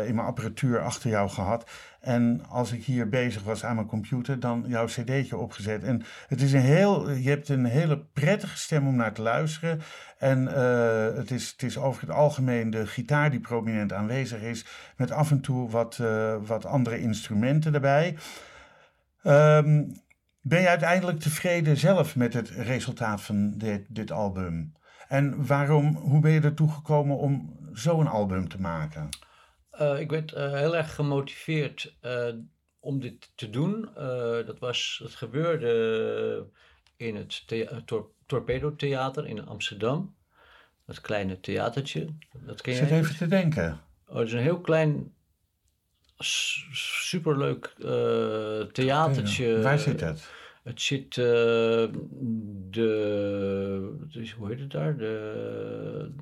eh, in mijn apparatuur achter jou gehad. En als ik hier bezig was aan mijn computer, dan jouw cd'tje opgezet. En het is een heel, je hebt een hele prettige stem om naar te luisteren. En eh, het, is, het is over het algemeen de gitaar die prominent aanwezig is. Met af en toe wat, eh, wat andere instrumenten erbij. Ehm, ben je uiteindelijk tevreden zelf met het resultaat van dit, dit album? En waarom, hoe ben je ertoe gekomen om zo'n album te maken? Eh, ik werd eh, heel erg gemotiveerd eh, om dit te doen. Dat, was, dat gebeurde in het thea- Tor- Torpedo Theater in Amsterdam. Dat kleine theatertje. Dat ken zit even te denken. Oh, het is een heel klein, superleuk theatertje. Waar zit het? Het zit eh, de, is- hoe heet het daar? De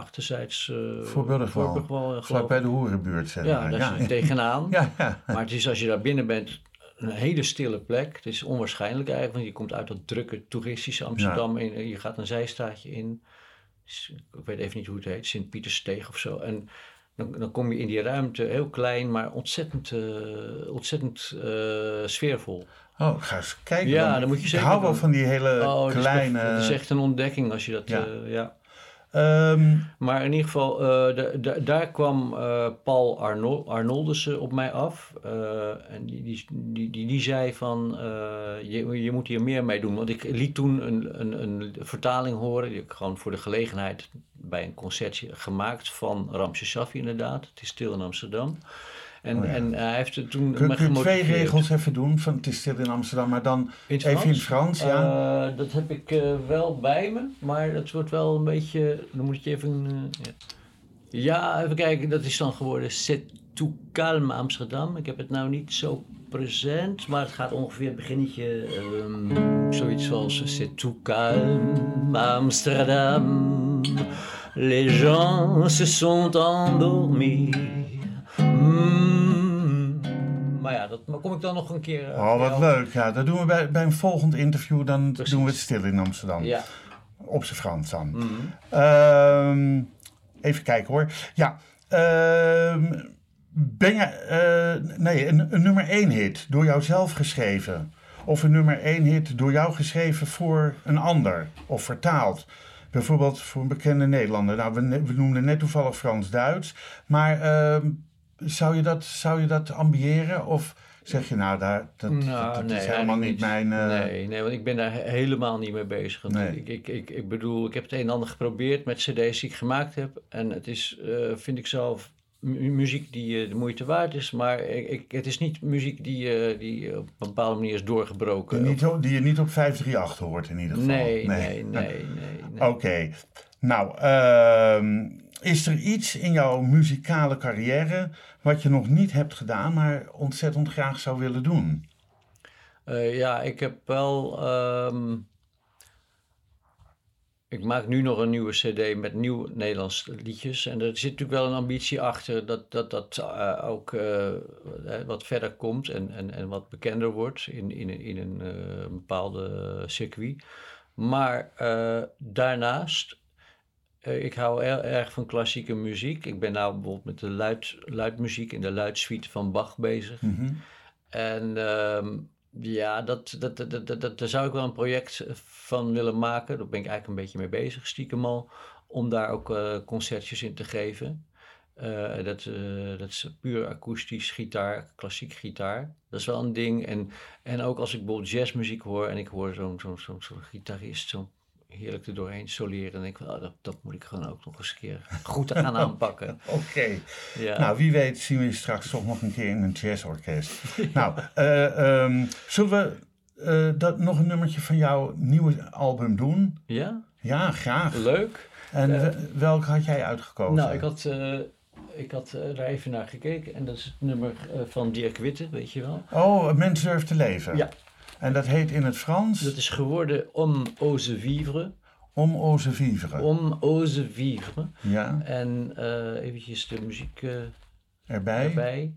achterzijds uh, Voorburgwal. geloof Vlak ik. bij de hoerenbuurt, zeg Ja, daar Ja, zit tegenaan. ja, ja. Maar het is als je daar binnen bent een hele stille plek. Het is onwaarschijnlijk eigenlijk, want je komt uit dat drukke toeristische Amsterdam en je gaat een zijstraatje in. Ik weet even niet hoe het heet, Sint-Pietersteeg of zo. En dan, dan kom je in die ruimte, heel klein, maar ontzettend, eh, ontzettend eh, sfeervol. Oh, ga eens kijken. Ja, dan moet je Ik zeker hou wel van die hele Oh, het is, kleine... het is echt een ontdekking als je dat... Ja. eh, ja. Ehm, Maar in ieder geval, eh, da- daar kwam eh, Paul Arnol Arnoldussen op mij af. Eh, en die, die, die, die, zei van, je, je moet hier meer mee doen. Want ik liet toen een, een, een vertaling horen, die ik gewoon voor de gelegenheid bij een concertje gemaakt van Ramses Shaffi inderdaad. Het is stil in Amsterdam. En, Oh ja. en hij heeft het toen kun je twee regels even doen? Van, het is stil in Amsterdam, maar dan In even in Frans? Ja. Eh, dat heb ik eh, wel bij me, maar dat wordt wel een beetje. Dan moet je even. eh, ja. ja, even kijken, dat is dan geworden C'est tout calme Amsterdam. Ik heb het nou niet zo present, maar het gaat ongeveer het beginnetje. ehm, zoiets zoals C'est tout calme Amsterdam. Les gens se sont endormis. Mm. Maar ja, dat maar kom ik dan nog een keer. eh, Oh, wat jou- leuk. Ja, dat doen we bij, bij een volgend interview. Dan Precies. doen we het stil in Amsterdam. Ja. Op zijn Frans dan. Mhm. Ehm, even kijken hoor. Ja. ehm, ben je... eh, nee, een, een nummer 1 hit door jou zelf geschreven. Of een nummer 1 hit door jou geschreven voor een ander. Of vertaald. Bijvoorbeeld voor een bekende Nederlander. Nou, we, we noemden net toevallig Frans-Duits. Maar ehm, zou, je dat, zou je dat ambiëren? Of zeg je nou, daar, dat, Nou, dat, dat nee, is helemaal niet mijn... eh, Nee, nee, want ik ben daar he- helemaal niet mee bezig. Nee. ik, ik, ik, ik bedoel, ik heb het een en ander geprobeerd met cd's die ik gemaakt heb. En het is, eh, vind ik zelf, mu- muziek die eh, de moeite waard is. Maar ik, ik- het is niet muziek die, die op een bepaalde manier is doorgebroken. Die, niet, die je niet op 538 hoort in ieder geval. nee, nee, nee, nee. nee. Oké. Nou, ehm, is er iets in jouw muzikale carrière wat je nog niet hebt gedaan, maar ontzettend graag zou willen doen? Eh, ja, ik heb wel. ehm, ik maak nu nog een nieuwe CD met nieuw Nederlands liedjes. En er zit natuurlijk wel een ambitie achter dat dat, dat eh, ook eh, wat verder komt en, en, en wat bekender wordt in, in, een- in een bepaalde circuit. Maar daarnaast, ik hou heel erg van klassieke muziek. Ik ben nou bijvoorbeeld met de luid, luidmuziek in de luidsuite van Bach bezig. Mhm. En ehm, ja, dat, dat, dat, dat, dat, daar zou ik wel een project van willen maken. Daar ben ik eigenlijk een beetje mee bezig, stiekem al. Om daar ook eh, concertjes in te geven. Eh, dat, eh, dat is puur akoestisch gitaar, klassiek gitaar. Dat is wel een ding. En, en ook als ik bijvoorbeeld jazzmuziek hoor en ik hoor zo'n zo'n zo'n zo'n gitarist zo heerlijk er doorheen soleren. Dan denk ik, oh, dat, dat moet ik gewoon ook nog eens een keer goed gaan aanpakken. Oké. Ja. Nou, wie weet zien we je straks toch nog een keer in een jazzorkest. Nou, eh, ehm, zullen we eh, dat, nog een nummertje van jouw nieuwe album doen? ja, Ja, graag. leuk. En Eh, we- welk had jij uitgekozen? Nou, ik had, ik had daar even naar gekeken en dat is het nummer van Dirk Witte, weet je wel. Oh, Mens durft te leven. Ja. En dat heet in het Frans Dat is geworden Om ose vivre. Om ose vivre. Om ose vivre. Ja, En eh eventjes de muziek eh, erbij. erbij.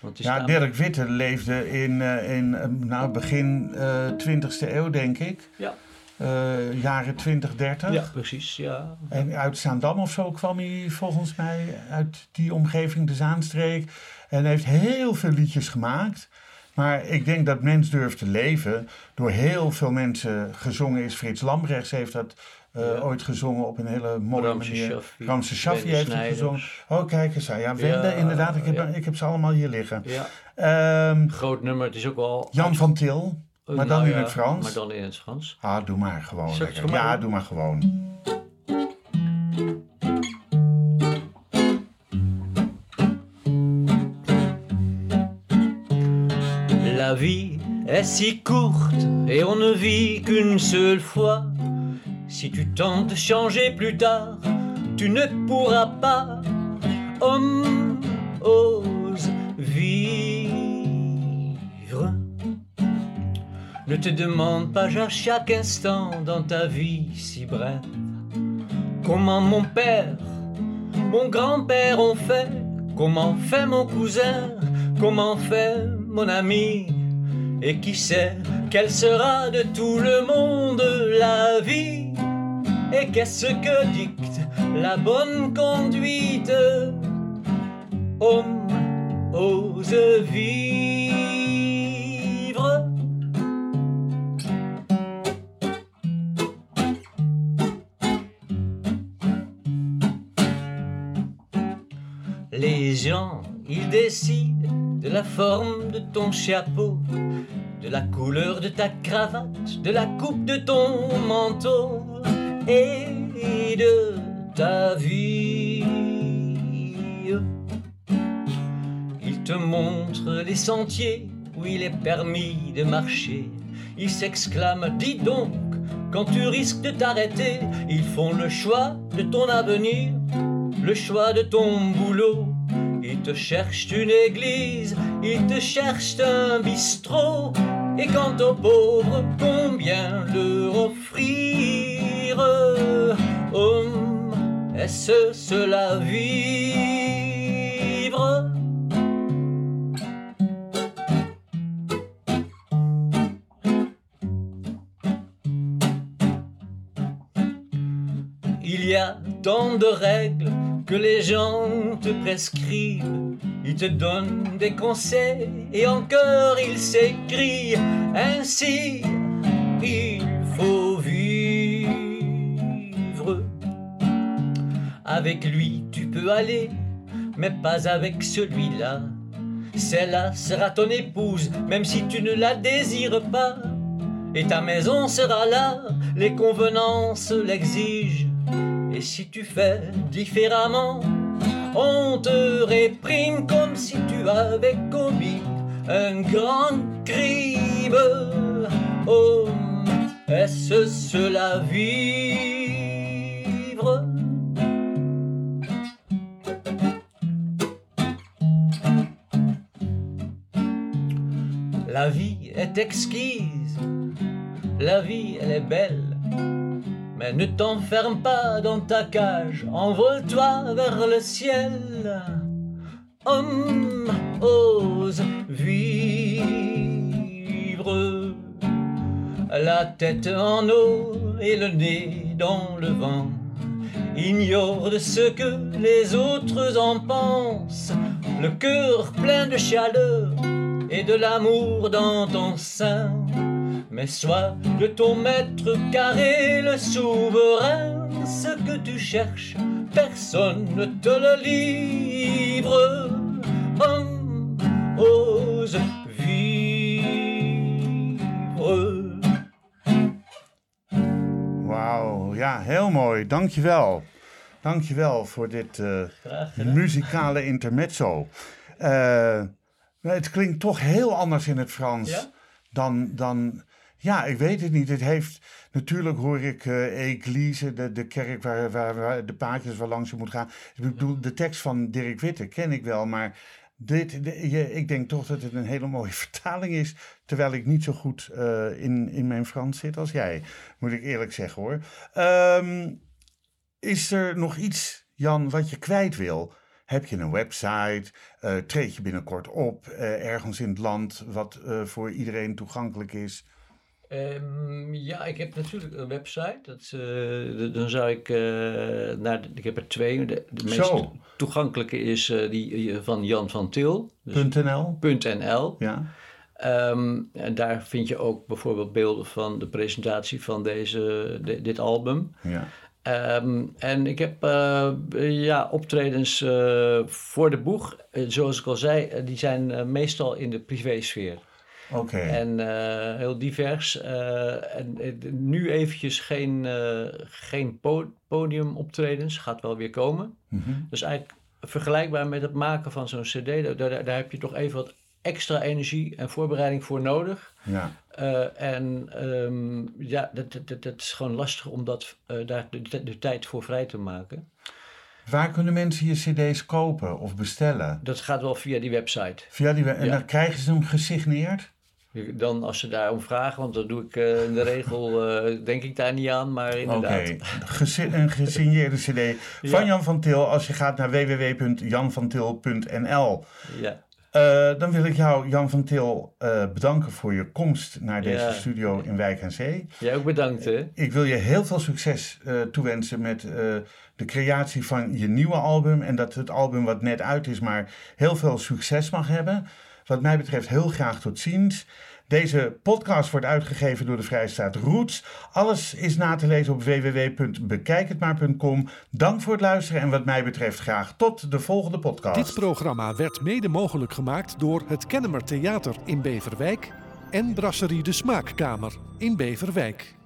Want Ja, namelijk- Dirk Witte leefde in, eh, in nou, begin eh 20e eeuw, denk ik. Ja, jaren 20, 30. ja, precies. Ja. En uit Zaandam of zo kwam hij volgens mij uit die omgeving, de Zaanstreek. En heeft heel veel liedjes gemaakt. Maar ik denk dat Mens durft te leven door heel veel mensen gezongen is. Frits Lambrechts heeft dat eh, Ja. ooit gezongen op een hele mooie manier. Ramse Shaffi heeft het gezongen. Oh, kijk eens aan. Ja, Wende, Ja, inderdaad. Ik heb, ja. ik heb ze allemaal hier liggen. ja, Ehm, groot nummer. Het is ook wel... Jan van Til. Oh, maar dan nou in het Frans. Maar dan in het Frans. Ah, doe maar gewoon. Lekker. Ja, doe maar gewoon. La vie est si courte et on ne vit qu'une seule fois. Si tu tentes de changer plus tard, tu ne pourras pas. Homme, ose vivre. Ne te demande pas à chaque instant dans ta vie si brève comment mon père, mon grand-père ont fait, comment fait mon cousin, comment fait mon ami, et qui sait quelle sera de tout le monde la vie, et qu'est-ce que dicte la bonne conduite? Homme ose vivre. Les gens, ils décident de la forme de ton chapeau, de la couleur de ta cravate, de la coupe de ton manteau et de ta vie. Ils te montrent les sentiers où il est permis de marcher. Ils s'exclament, dis donc, quand tu risques de t'arrêter, ils font le choix de ton avenir, le choix de ton boulot. Te cherchent une église, ils te cherchent un bistrot. Et quant aux pauvres, combien leur offrir est-ce cela vivre? Il y a tant de règles que les gens te prescrivent. Ils te donnent des conseils et encore ils s'écrient ainsi. Il faut vivre. Avec lui tu peux aller, mais pas avec celui-là. Celle-là sera ton épouse, même si tu ne la désires pas. Et ta maison sera là, les convenances l'exigent. Et si tu fais différemment, on te réprime comme si tu avais commis un grand crime. Homme, est-ce cela vivre? La vie est exquise, la vie elle est belle. Mais ne t'enferme pas dans ta cage, envole-toi vers le ciel. Homme, ose vivre. La tête en eau et le nez dans le vent. Ignore de ce que les autres en pensent. Le cœur plein de chaleur et de l'amour dans ton sein. Mais sois de ton maître carré le souverain. Ce que tu cherches, personne ne te le livre. Homme, ose vivre. Wauw, ja, heel mooi. Dankjewel. Dankjewel voor dit gedaan. muzikale intermezzo. Eh, het klinkt toch heel anders in het Frans Ja? dan, dan... Ja, ik weet het niet. Het heeft... Natuurlijk hoor ik eh Eglise, de, de kerk waar, waar, waar de paadjes waar langs je moet gaan. Ik bedoel, de tekst van Dirk Witte ken ik wel, maar Dit, de- je, ik denk toch dat het een hele mooie vertaling is. Terwijl ik niet zo goed eh, in, in mijn Frans zit als jij. Moet ik eerlijk zeggen hoor. Ehm, is er nog iets, Jan, wat je kwijt wil? Heb je een website? Eh, treed je binnenkort op ergens in het land wat voor iedereen toegankelijk is? Ehm, ja, ik heb natuurlijk een website. Dat, eh, dan zou ik eh, naar. de- ik heb er twee. De, de meest toegankelijke is eh, die van Jan van Til. Dus .nl? .nl. Ja. Ehm, en daar vind je ook bijvoorbeeld beelden van de presentatie van deze, de- dit album. ja. Ehm, en ik heb eh, ja, optredens voor de boeg. Zoals ik al zei, die zijn meestal in de privésfeer. Oké. En eh, heel divers. eh, en eh, nu eventjes geen, geen po- podiumoptredens. Gaat wel weer komen. Mhm. Dus eigenlijk vergelijkbaar met het maken van zo'n cd. Daar, daar, daar heb je toch even wat extra energie en voorbereiding voor nodig. Ja. En ehm, ja, dat, dat, dat, is gewoon lastig om dat, daar de, de, de tijd voor vrij te maken. Waar kunnen mensen je cd's kopen of bestellen? Dat gaat wel via die website. Via die we- en Ja. dan krijgen ze hem gesigneerd? Dan als ze daarom vragen, want dat doe ik eh, in de regel, eh, denk ik daar niet aan, maar Oké, inderdaad. Gesi- een gesigneerde cd van Ja. Jan van Til. Als je gaat naar www.janvantil.nl. Ja, Eh, dan wil ik jou, Jan van Til, eh, bedanken voor je komst naar deze Ja. studio in Wijk aan Zee. jij ook bedankt hè. Ik wil je heel veel succes eh, toewensen met eh, de creatie van je nieuwe album. En dat het album wat net uit is, maar heel veel succes mag hebben. Wat mij betreft heel graag tot ziens. Deze podcast wordt uitgegeven door de Vrijstaat Roots. Alles is na te lezen op www.bekijkhetmaar.com. Dank voor het luisteren en wat mij betreft graag tot de volgende podcast. Dit programma werd mede mogelijk gemaakt door het Kennemer Theater in Beverwijk en Brasserie de Smaakkamer in Beverwijk.